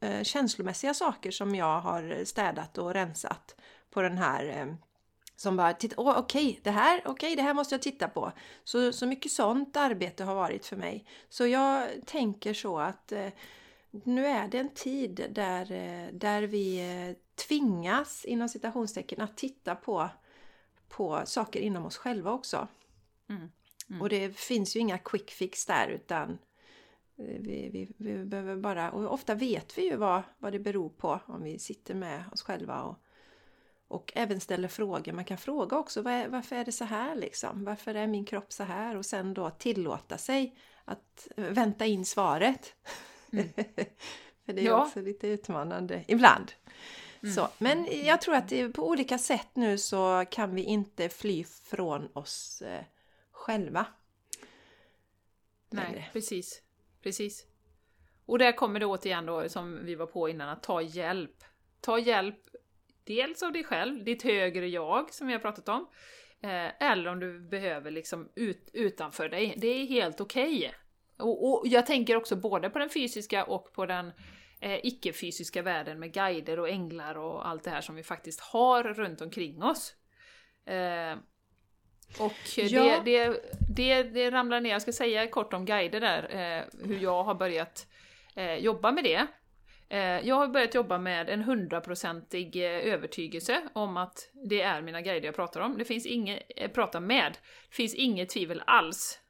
eh, känslomässiga saker som jag har städat och rensat på den här eh, som bara, oh, okej, okay, det här, okay, det här måste jag titta på. Så, så mycket sånt arbete har varit för mig. Så jag tänker så att eh, nu är det en tid där, eh, där vi tvingas, inom citationstecken, att titta på, på saker inom oss själva också. Mm. Mm. Och det finns ju inga quick fix där utan vi, vi, vi behöver bara, och ofta vet vi ju vad, vad det beror på om vi sitter med oss själva och, och även ställer frågor. Man kan fråga också var, varför är det så här liksom? Varför är min kropp så här? Och sen då tillåta sig att vänta in svaret. Mm. För det är ja. också lite utmanande ibland. Mm. Så, men jag tror att på olika sätt nu så kan vi inte fly från oss eh, själva. Nej, precis. Precis. Och där kommer det återigen då, som vi var på innan, att ta hjälp. Ta hjälp dels av dig själv, ditt högre jag som vi har pratat om, eh, eller om du behöver liksom ut, utanför dig. Det är helt okej. Okay. Och, och, jag tänker också både på den fysiska och på den eh, icke-fysiska världen med guider och änglar och allt det här som vi faktiskt har runt omkring oss. Eh, och ja. det, det, det, det ramlar ner, jag ska säga kort om guider där, eh, hur jag har börjat eh, jobba med det. Eh, jag har börjat jobba med en hundraprocentig eh, övertygelse om att det är mina guider jag pratar om. Det finns inget, eh, pratar med, det finns inget tvivel alls.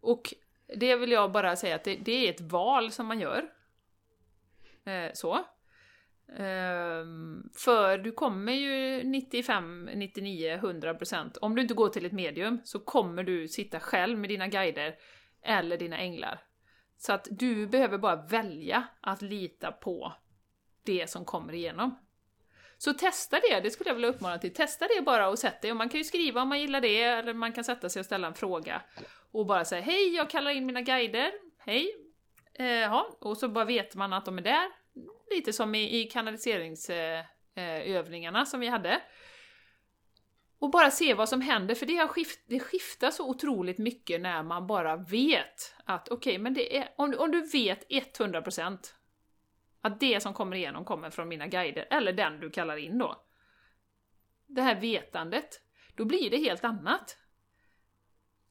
Och det vill jag bara säga att det, det är ett val som man gör. Eh, så. Um, för du kommer ju 95, 99, 100% om du inte går till ett medium så kommer du sitta själv med dina guider eller dina änglar. Så att du behöver bara välja att lita på det som kommer igenom. Så testa det, det skulle jag vilja uppmana till. Testa det bara och sätt dig, Och man kan ju skriva om man gillar det, eller man kan sätta sig och ställa en fråga. Och bara säga hej, jag kallar in mina guider. Hej. Eh, ja, och så bara vet man att de är där lite som i, i kanaliseringsövningarna eh, eh som vi hade. Och bara se vad som händer, för det, har skift, det skiftar så otroligt mycket när man bara vet att okej, okay, men det är, om, om du vet 100% att det som kommer igenom kommer från mina guider, eller den du kallar in då. Det här vetandet, då blir det helt annat.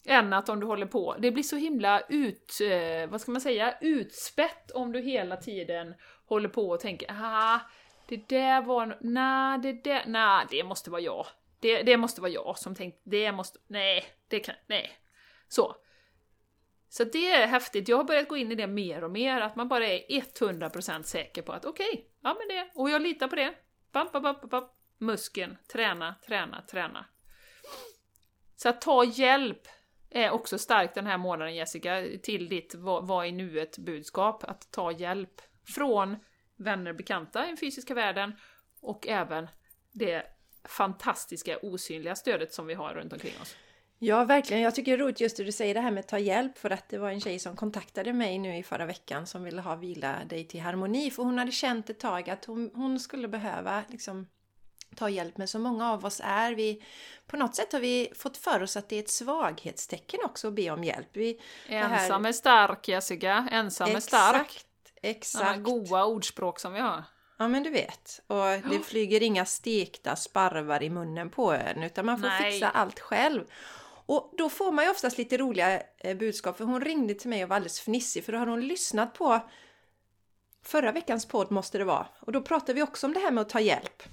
Än att om du håller på, det blir så himla ut, eh, vad ska man säga, utspätt om du hela tiden håller på och tänker ah, det där var, nej, det där, nej, det måste vara jag. Det, det måste vara jag som tänkt, det måste, nej, det kan, nej. Så. Så det är häftigt, jag har börjat gå in i det mer och mer, att man bara är 100% säker på att okej, okay, ja men det, och jag litar på det. Bam, bam, bam, bam. Muskeln, träna, träna, träna. Så att ta hjälp är också starkt den här månaden Jessica, till ditt vad är nuet budskap, att ta hjälp från vänner och bekanta i den fysiska världen och även det fantastiska osynliga stödet som vi har runt omkring oss. Ja, verkligen. Jag tycker det är roligt just det du säger det här med att ta hjälp för att det var en tjej som kontaktade mig nu i förra veckan som ville ha Vila dig till harmoni för hon hade känt ett tag att hon, hon skulle behöva liksom ta hjälp med. Så många av oss är vi, på något sätt har vi fått för oss att det är ett svaghetstecken också att be om hjälp. Vi, ensam här... är stark Jessica, ensam Exakt. är stark. Exakt. goa ordspråk som vi har. Ja men du vet. Och det flyger inga stekta sparvar i munnen på en utan man får Nej. fixa allt själv. Och då får man ju oftast lite roliga eh, budskap för hon ringde till mig och var alldeles fnissig för då hade hon lyssnat på förra veckans podd måste det vara. Och då pratade vi också om det här med att ta hjälp.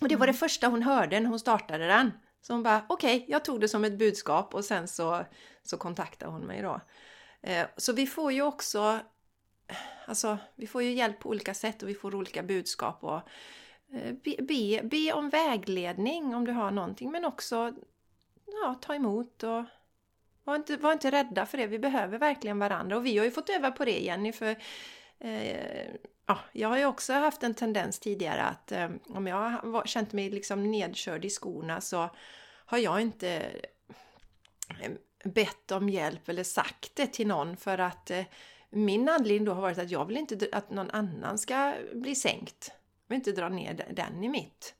Och det var det mm. första hon hörde när hon startade den. Så hon bara okej, okay, jag tog det som ett budskap och sen så, så kontaktade hon mig då. Eh, så vi får ju också Alltså, vi får ju hjälp på olika sätt och vi får olika budskap. Och, eh, be, be, be om vägledning om du har någonting, men också ja, ta emot och var inte, var inte rädda för det. Vi behöver verkligen varandra och vi har ju fått öva på det Jenny för eh, ja, jag har ju också haft en tendens tidigare att eh, om jag har känt mig liksom nedkörd i skorna så har jag inte eh, bett om hjälp eller sagt det till någon för att eh, min anledning då har varit att jag vill inte att någon annan ska bli sänkt. Jag vill inte dra ner den i mitt.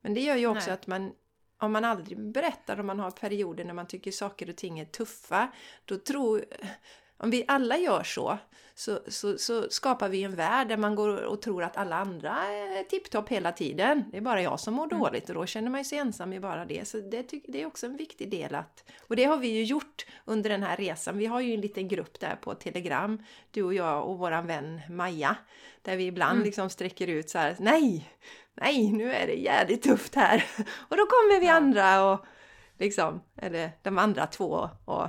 Men det gör ju också Nej. att man om man aldrig berättar om man har perioder när man tycker saker och ting är tuffa, då tror om vi alla gör så, så, så, så, skapar vi en värld där man går och tror att alla andra är tipptopp hela tiden. Det är bara jag som mår mm. dåligt och då känner man sig ensam i bara det. Så det, det är också en viktig del att... Och det har vi ju gjort under den här resan. Vi har ju en liten grupp där på Telegram, du och jag och våran vän Maja, där vi ibland mm. liksom sträcker ut så här, nej, nej, nu är det jävligt tufft här. Och då kommer vi ja. andra och liksom, eller de andra två och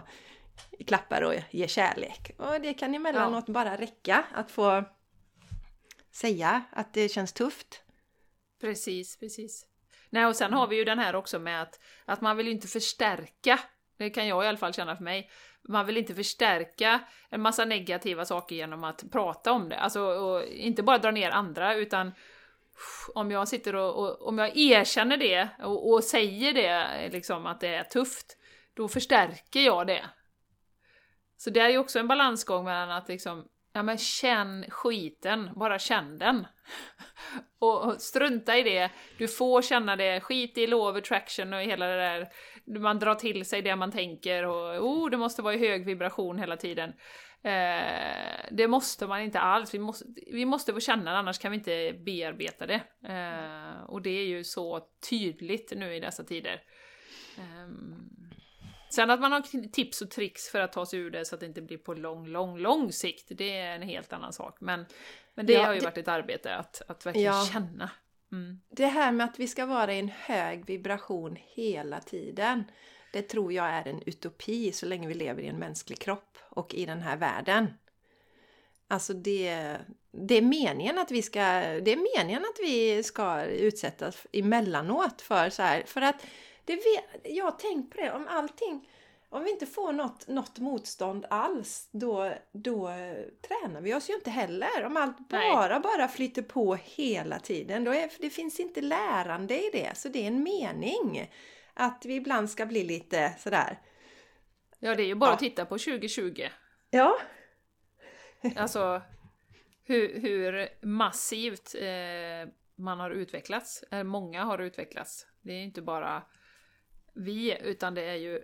klappar och ger kärlek. Och det kan emellanåt ja. bara räcka att få säga att det känns tufft. Precis, precis. Nej, och sen har vi ju den här också med att, att man vill inte förstärka, det kan jag i alla fall känna för mig, man vill inte förstärka en massa negativa saker genom att prata om det. Alltså, och inte bara dra ner andra, utan om jag sitter och, och om jag erkänner det och, och, säger det, liksom att det är tufft, då förstärker jag det. Så det är ju också en balansgång mellan att liksom, ja men känn skiten, bara känn den. och strunta i det, du får känna det, skit i law of attraction och hela det där, man drar till sig det man tänker och oh, det måste vara i hög vibration hela tiden. Eh, det måste man inte alls, vi måste, vi måste få känna det, annars kan vi inte bearbeta det. Eh, och det är ju så tydligt nu i dessa tider. Eh, sen att man har tips och tricks för att ta sig ur det så att det inte blir på lång, lång, lång sikt, det är en helt annan sak. Men, men det ja, har ju det... varit ett arbete att, att verkligen ja. känna. Mm. Det här med att vi ska vara i en hög vibration hela tiden. Det tror jag är en utopi så länge vi lever i en mänsklig kropp och i den här världen. Alltså det, det är meningen att vi ska, det är meningen att vi ska utsättas emellanåt för så här, för att det vet, jag har tänkt på det, om allting, om vi inte får något, något motstånd alls, då, då tränar vi oss ju inte heller. Om allt bara, Nej. bara flyter på hela tiden, då är, det finns inte lärande i det, så det är en mening att vi ibland ska bli lite sådär. Ja, det är ju bara ja. att titta på 2020. Ja. alltså hur, hur massivt eh, man har utvecklats. Eh, många har utvecklats. Det är inte bara vi, utan det är ju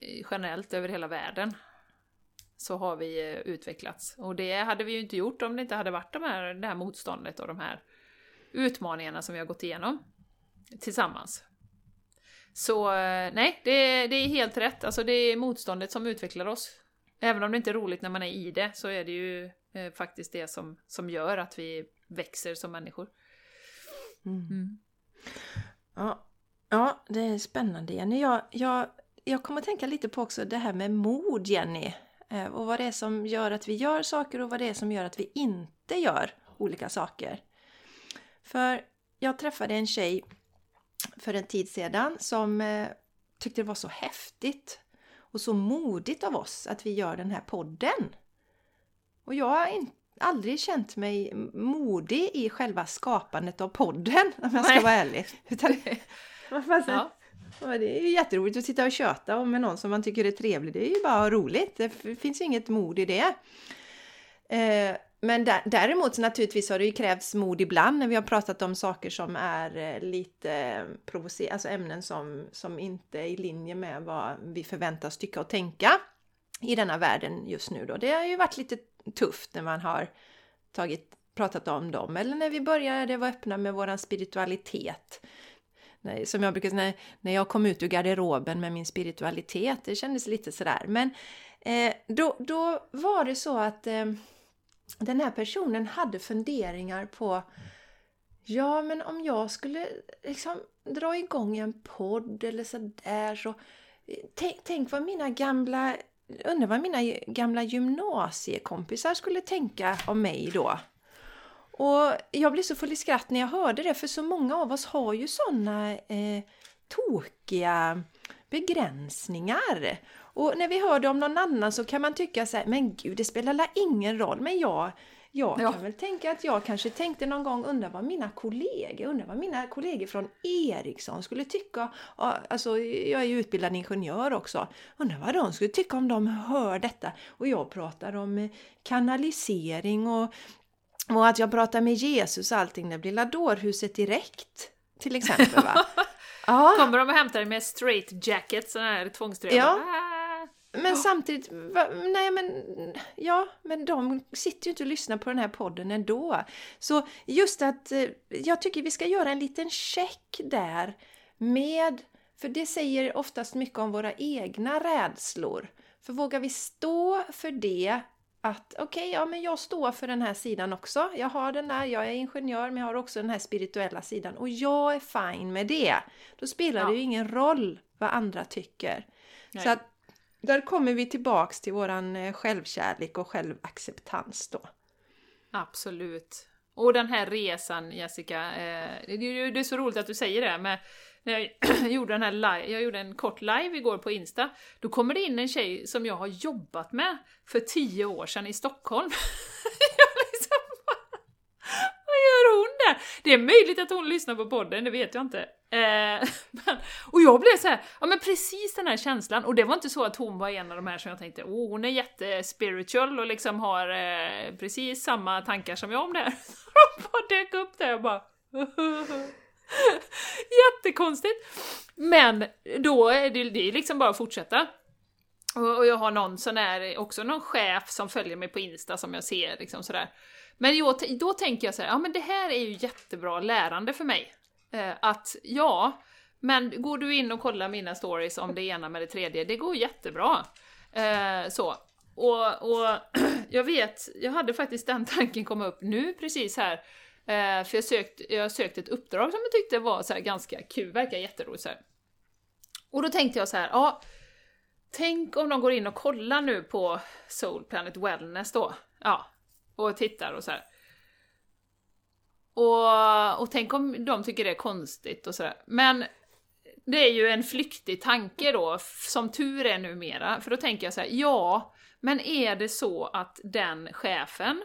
eh, generellt över hela världen så har vi eh, utvecklats. Och det hade vi ju inte gjort om det inte hade varit de här, det här motståndet och de här utmaningarna som vi har gått igenom tillsammans. Så eh, nej, det, det är helt rätt. Alltså det är motståndet som utvecklar oss. Även om det inte är roligt när man är i det, så är det ju eh, faktiskt det som, som gör att vi växer som människor. Mm. Mm. Ja, ja, det är spännande Jenny. Jag, jag, jag kommer att tänka lite på också det här med mod Jenny. Eh, och vad det är som gör att vi gör saker och vad det är som gör att vi inte gör olika saker. För jag träffade en tjej för en tid sedan som eh, tyckte det var så häftigt och så modigt av oss att vi gör den här podden. Och jag har aldrig känt mig modig i själva skapandet av podden om jag ska Nej. vara ärlig. Utan, ja. Det är ju jätteroligt att sitta och köta med någon som man tycker är trevlig. Det är ju bara roligt. Det finns ju inget mod i det. Eh, men däremot naturligtvis har det ju krävts mod ibland när vi har pratat om saker som är eh, lite eh, provocerande, alltså ämnen som, som inte är i linje med vad vi förväntas tycka och tänka i denna världen just nu då. Det har ju varit lite tufft när man har tagit, pratat om dem eller när vi började vara öppna med våran spiritualitet. Som jag brukar säga, när jag kom ut ur garderoben med min spiritualitet, det kändes lite sådär. Men eh, då, då var det så att eh, den här personen hade funderingar på Ja, men om jag skulle liksom dra igång en podd eller sådär så eh, tänk, tänk vad mina gamla undrar vad mina gamla gymnasiekompisar skulle tänka om mig då. Och jag blev så full i skratt när jag hörde det för så många av oss har ju sådana eh, tokiga begränsningar. Och när vi hör det om någon annan så kan man tycka så här, men gud det spelar ingen roll. Men jag, jag ja. kan väl tänka att jag kanske tänkte någon gång, undra vad mina kollegor, undrar vad mina kollegor från Ericsson skulle tycka. Alltså jag är ju utbildad ingenjör också. Undrar vad de skulle tycka om de hör detta. Och jag pratar om kanalisering och, och att jag pratar med Jesus och allting. Det blir ladorhuset direkt. Till exempel va. Ja. Kommer de och hämtar dig med straight jacket, sån här tvångströja? Ja. Ah. Men samtidigt, va, nej men, ja, men de sitter ju inte och lyssnar på den här podden ändå. Så just att eh, jag tycker vi ska göra en liten check där med, för det säger oftast mycket om våra egna rädslor. För vågar vi stå för det att okej, okay, ja men jag står för den här sidan också. Jag har den där, jag är ingenjör men jag har också den här spirituella sidan och jag är fine med det. Då spelar ja. det ju ingen roll vad andra tycker. Nej. Så att där kommer vi tillbaks till våran eh, självkärlek och självacceptans då. Absolut. Och den här resan Jessica, eh, det är så roligt att du säger det, men när jag gjorde, den här live, jag gjorde en kort live igår på Insta, då kommer det in en tjej som jag har jobbat med för tio år sedan i Stockholm. liksom, vad gör hon där? Det är möjligt att hon lyssnar på podden, det vet jag inte. Eh, men, och jag blev så här, ja men precis den här känslan, och det var inte så att hon var en av de här som jag tänkte, oh hon är jättespiritual och liksom har eh, precis samma tankar som jag om det här. Hon bara dök upp där och bara Jättekonstigt! Men då är det, det är liksom bara att fortsätta. Och, och jag har någon sån här, också någon chef som följer mig på Insta som jag ser liksom sådär. Men jag, då tänker jag så här, ja men det här är ju jättebra lärande för mig. Eh, att ja, men går du in och kollar mina stories om det ena med det tredje, det går jättebra. Eh, så. Och, och jag vet, jag hade faktiskt den tanken komma upp nu precis här Eh, för jag sökte jag sökte ett uppdrag som jag tyckte var så ganska kul, verkar jätteroligt så här. Och då tänkte jag så här, ja, tänk om de går in och kollar nu på Soul Planet Wellness då, ja, och tittar och så här. Och, och tänk om de tycker det är konstigt och sådär. Men det är ju en flyktig tanke då, som tur är numera, för då tänker jag så här, ja, men är det så att den chefen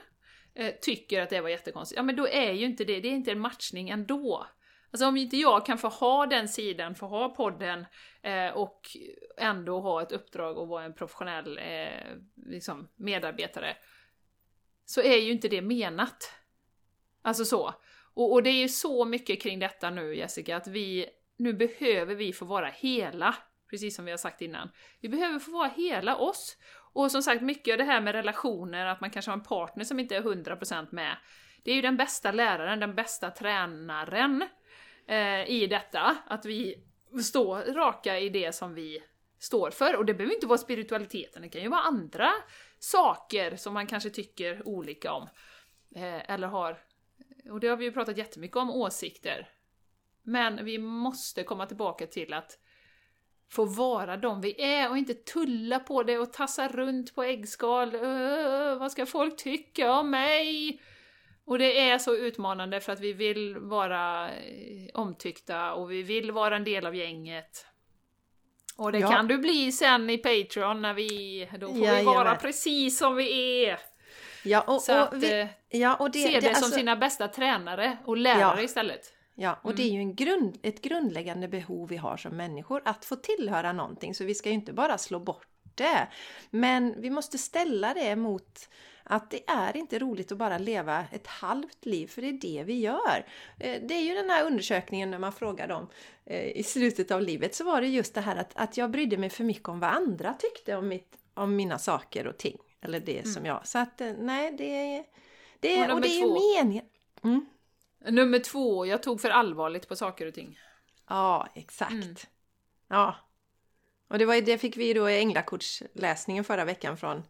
eh, tycker att det var jättekonstigt, ja men då är ju inte det, det är inte en matchning ändå. Alltså om inte jag kan få ha den sidan, få ha podden eh, och ändå ha ett uppdrag och vara en professionell eh, liksom medarbetare, så är ju inte det menat. Alltså så. Och, och, det är ju så mycket kring detta nu Jessica, att vi, nu behöver vi få vara hela, precis som vi har sagt innan. Vi behöver få vara hela oss. Och som sagt, mycket av det här med relationer, att man kanske har en partner som inte är 100% med, det är ju den bästa läraren, den bästa tränaren eh, i detta, att vi står raka i det som vi står för. Och det behöver inte vara spiritualiteten, det kan ju vara andra saker som man kanske tycker olika om. Eh, eller har, och det har vi ju pratat jättemycket om, åsikter. Men vi måste komma tillbaka till att få vara de vi är och inte tulla på det och tassa runt på äggskal. Uh, vad ska folk tycka om mig? Och det är så utmanande för att vi vill vara eh, omtyckta och vi vill vara en del av gänget. Och det ja. kan du bli sen i Patreon när vi, då får ja, vi vara precis som vi är. Ja, och, så att, vi, ja, och det, se det, det som alltså, sina bästa tränare och lärare istället. Ja, och mm. det är mm. ju en grund, ett grundläggande behov vi har som människor, att få tillhöra någonting. Så vi ska ju inte bara slå bort det. Men vi måste ställa det mot att det är inte roligt att bara leva ett halvt liv, för det är det vi gör. Eh, det är ju den här undersökningen när man frågar dem eh, i slutet av livet, så var det just det här att, att jag brydde mig för mycket om vad andra tyckte om, mitt, om mina saker och ting. Eller det mm. som jag... Så att eh, nej, det är... Det och, och det är meningen. Mm. Nummer två, jag tog för allvarligt på saker och ting. Ja, exakt. Mm. Ja. Och det, var, det fick vi då i änglakortsläsningen förra veckan från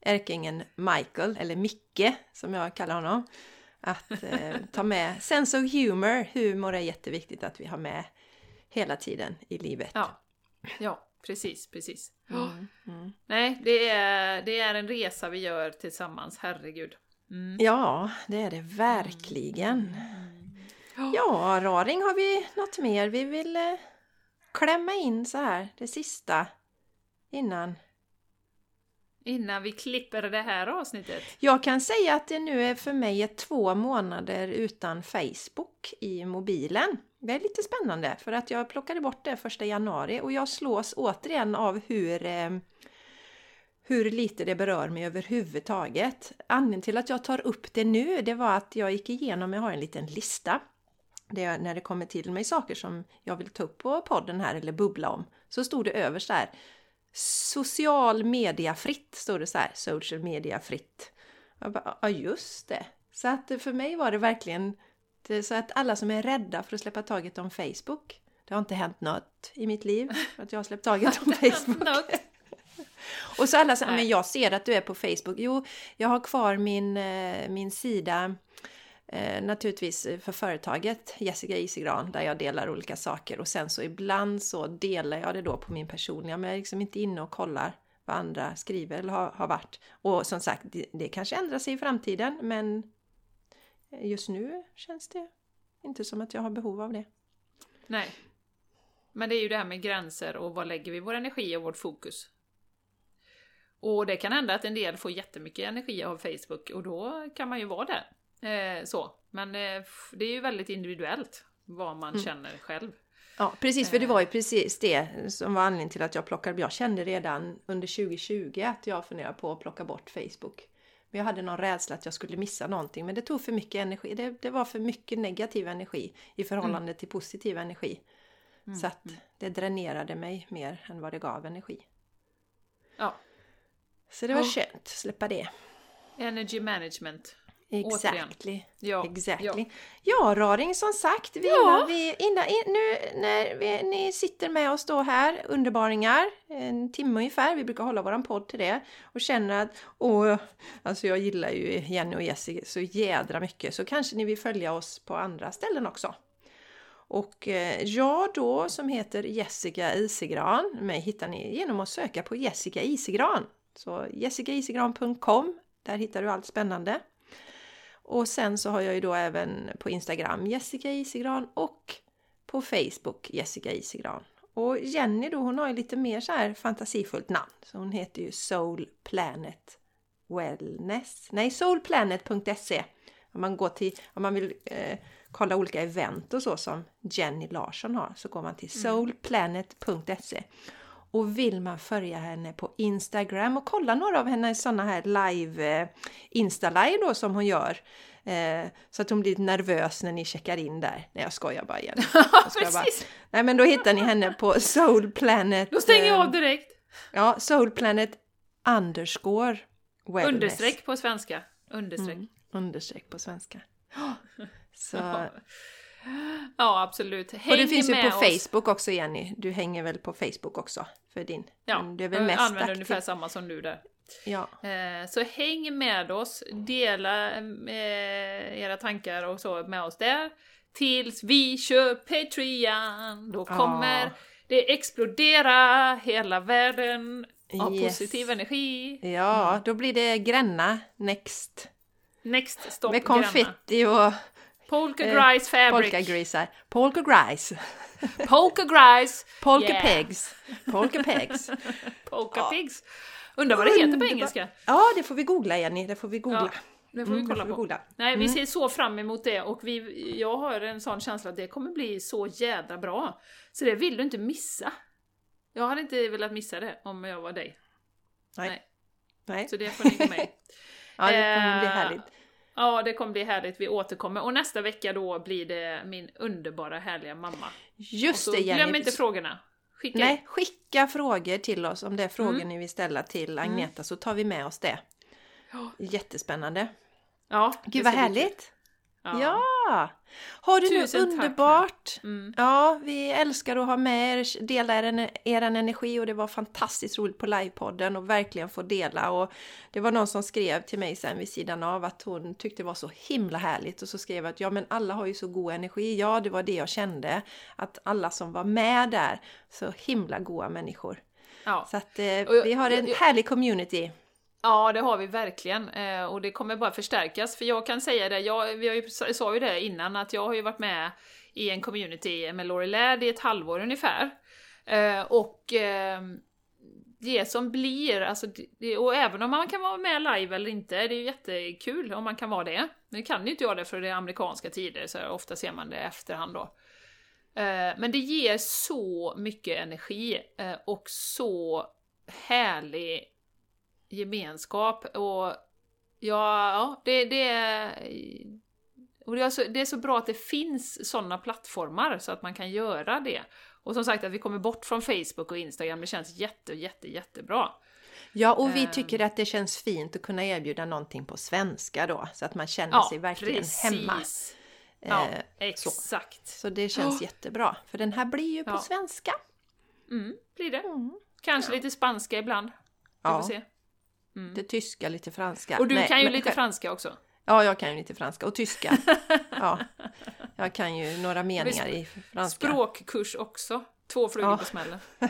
ärkeängeln Michael, eller Micke som jag kallar honom. Att eh, ta med sense of humor. Humor är jätteviktigt att vi har med hela tiden i livet. Ja, ja precis, precis. Mm. Mm. Nej, det är, det är en resa vi gör tillsammans, herregud. Mm. Ja, det är det verkligen. Mm. Ja, Raring, har vi något mer vi vill eh, klämma in så här, det sista innan? Innan vi klipper det här avsnittet? Jag kan säga att det nu är för mig är två månader utan Facebook i mobilen. Det är lite spännande för att jag plockade bort det första januari och jag slås återigen av hur eh, hur lite det berör mig överhuvudtaget. Anledningen till att jag tar upp det nu, det var att jag gick igenom, jag har en liten lista. Det, när det kommer till mig saker som jag vill ta upp på podden här eller bubbla om, så stod det överst där Social media fritt, stod det så här, social media fritt. Jag bara, ja just det. Så att för mig var det verkligen det så att alla som är rädda för att släppa taget om Facebook, det har inte hänt något i mitt liv att jag har släppt taget om Facebook. Och så alla säger, men jag ser att du är på Facebook. Jo, jag har kvar min, eh, min sida eh, naturligtvis för företaget Jessica Isigran där jag delar olika saker och sen så ibland så delar jag det då på min personliga men jag är liksom inte inne och kollar vad andra skriver eller har, har varit. Och som sagt, det, det kanske ändrar sig i framtiden men just nu känns det inte som att jag har behov av det. Nej. Men det är ju det här med gränser och vad lägger vi vår energi och vårt fokus? Och det kan hända att en del får jättemycket energi av Facebook och då kan man ju vara där. Eh, så. Men eh, det är ju väldigt individuellt vad man känner själv. Ja, precis, för det var ju precis det som var anledningen till att jag plockade Jag kände redan under 2020 att jag funderade på att plocka bort Facebook. Men jag hade någon rädsla att jag skulle missa någonting, men det tog för mycket energi. Det, det var för mycket negativ energi i förhållande till positiv energi. Så att det dränerade mig mer än vad det gav energi. Ja. Så det var Ja. skönt att släppa det. Energy management. Exactly. Ja. Exactly. Ja, Raring, som sagt, vi, Ja. vi, innan, in, nu när vi, ni sitter med oss då här, underbaringar, en timme ungefär, vi brukar hålla våran podd till det, och känner att, åh, alltså jag gillar ju Jenny och Jessica så jädra mycket, så kanske ni vill följa oss på andra ställen också. Och eh, jag då som heter Jessica Isigran, mig hittar ni genom att söka på Jessica Isigran. Så jessicaisigran.com, där hittar du allt spännande. Och sen så har jag ju då även på Instagram Jessica Isigran och på Facebook Jessica Isigran. Och Jenny då, hon har ju lite mer så här fantasifullt namn. Så hon heter ju Soul Planet Wellness. Nej, soulplanet.se. Om man går till, om man vill eh, kolla olika event och så som Jenny Larsson har så går man till soulplanet.se. Och vill man följa henne på Instagram och kolla några av hennes sådana här live, eh, Insta-live då som hon gör. Eh, så att hon blir lite nervös när ni checkar in där. Nej jag skojar bara igen. Jag skojar bara. Nej men då hittar ni henne på Soulplanet. Då stänger jag eh, av direkt. Ja, Soulplanet underscore wellness. Understreck på svenska. Understreck. Mm, understreck på svenska. Så, Ja, absolut. Häng och det finns ju på oss. Facebook också Jenny. Du hänger väl på Facebook också för din? Ja, du är väl jag mest använder aktiv? ungefär samma som du där. Ja. Eh, Så häng med oss, dela eh, era tankar och så med oss där. Tills vi kör Patreon! Då kommer det explodera hela världen av Yes. positiv energi. ja, då blir det Gränna next. Next stop Med Gränna. konfetti och Polka eh, Grice Fabric. polkagrisar. Polka grice. Polka Grice. Polka Yeah. pegs. Polka pegs. Polka Ja. Pigs. Undrar vad det heter på engelska. Ja, det får vi googla Jenny. Det får vi googla. Ja, det får vi Mm, kolla det på. googla. Nej, vi Mm. ser så fram emot det och vi, jag har en sån känsla att det kommer bli så jädra bra. Så det vill du inte missa. Jag hade inte velat missa det om jag var dig. Nej. Nej. Nej. Så det får ni med. Ja, det kommer bli Eh, härligt. Ja, det kommer bli härligt. Vi återkommer. Och nästa vecka då blir det min underbara härliga mamma. Just det Jenny. glöm inte frågorna. Skicka. Nej, skicka frågor till oss om det är frågor Mm. ni vill ställa till Agneta så tar vi med oss det. Jättespännande. Ja, Gud vad härligt! Ja. Ja! Har du Tusen tack. underbart! Mm. Ja, vi älskar att ha med er, dela er, er energi och det var fantastiskt roligt på livepodden och verkligen få dela. Och det var någon som skrev till mig sen vid sidan av att hon tyckte det var så himla härligt och så skrev jag att ja men alla har ju så god energi. Ja, det var det jag kände. Att alla som var med där, så himla goa människor. Ja. Så att eh, jag- vi har en jag- härlig community. Ja, det har vi verkligen. Eh, och det kommer bara förstärkas. För jag kan säga det, jag, vi har ju, sa ju det innan, att jag har ju varit med i en community med Laurie Ladd i ett halvår ungefär. Eh, och ehm, det som blir, alltså, det, och även om man kan vara med live eller inte, det är ju jättekul om man kan vara det. Nu kan ju inte jag det för det är amerikanska tider, så ofta ser man det i efterhand då. Eh, men det ger så mycket energi och så härlig gemenskap och ja, ja det, det är... Och det är, så, det är så bra att det finns sådana plattformar så att man kan göra det. Och som sagt att vi kommer bort från Facebook och Instagram, det känns jätte, jätte, jättebra. Ja, och vi Ehm. tycker att det känns fint att kunna erbjuda någonting på svenska då, så att man känner sig verkligen hemma. Ja, Eh, exakt. Så det känns jättebra, för den här blir ju på Ja. svenska. Mm, blir det. Mm. Kanske lite spanska ibland. Vi Ja. får se. Lite tyska, lite franska. Och du Nej, kan ju men- lite franska också. Ja, jag kan ju lite franska och tyska. ja, jag kan ju några meningar i franska. Språkkurs också. Två flugor Ja. på smällen.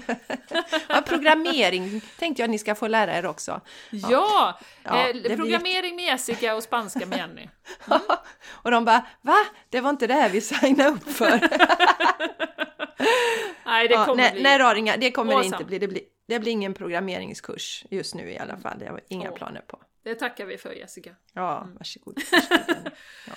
Ja, programmering tänkte jag att ni ska få lära er också. Ja! Ja, eh, det blir programmering med Jessica och spanska med Jenny. och de bara Va? Det var inte det här vi signade upp för. Nej, det ja, kommer nej, bli... nej Raringa, det kommer det inte bli. Det, blir. Det blir ingen programmeringskurs just nu i alla fall. Det har jag inga Åh. planer på. Det tackar vi för Jessica. Ja, Mm. varsågod. varsågod.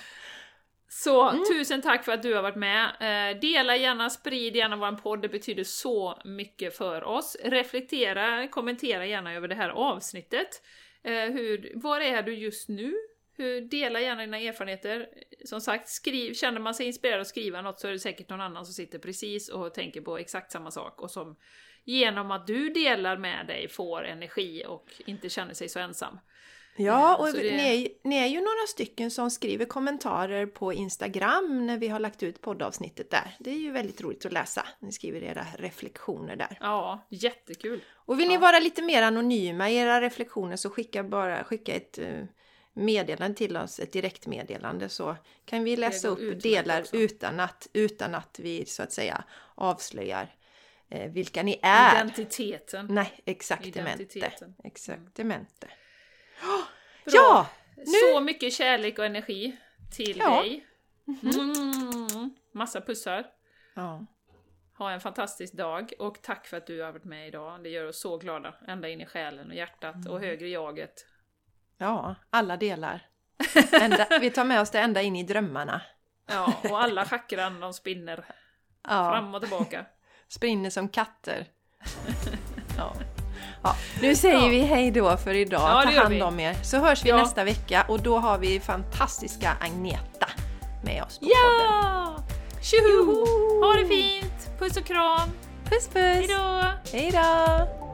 Så Mm. tusen tack för att du har varit med. Eh, dela gärna, sprid gärna vår podd, det betyder så mycket för oss. Reflektera, kommentera gärna över det här avsnittet. Eh, hur, var är du just nu? Hur, dela gärna dina erfarenheter. Som sagt, skriv, känner man sig inspirerad att skriva något så är det säkert någon annan som sitter precis och tänker på exakt samma sak och som genom att du delar med dig får energi och inte känner sig så ensam. Ja, och Så det- ni, är, ni är ju några stycken som skriver kommentarer på Instagram när vi har lagt ut poddavsnittet där. Det är ju väldigt roligt att läsa. Ni skriver era reflektioner där. Ja, jättekul! Och vill ni Ja. vara lite mer anonyma i era reflektioner så skicka bara skicka ett eh, meddelande till oss, ett direktmeddelande så kan vi läsa upp delar också. utan att, utan att vi så att säga avslöjar eh, vilka ni är. Identiteten. Nej, exaktamente. Exaktamente. Bra. Ja! Så mycket kärlek och energi till Ja. dig. Mm. Massa pussar. Ja. Ha en fantastisk dag och tack för att du har varit med idag. Det gör oss så glada. Ända in i själen och hjärtat Mm. och högre jaget. Ja, alla delar. Ända, vi tar med oss det ända in i drömmarna. Ja, och alla chakran de spinner Ja, fram och tillbaka. Sprinner som katter. Ja. Ja, nu säger Ja. vi hej då för idag. Ja, Ta hand om er. Så hörs vi nästa vecka och då har vi fantastiska Agneta med oss på podden. Ja! Tjoho! Ha det fint! Puss och kram! Puss puss! Hejdå! Hej då!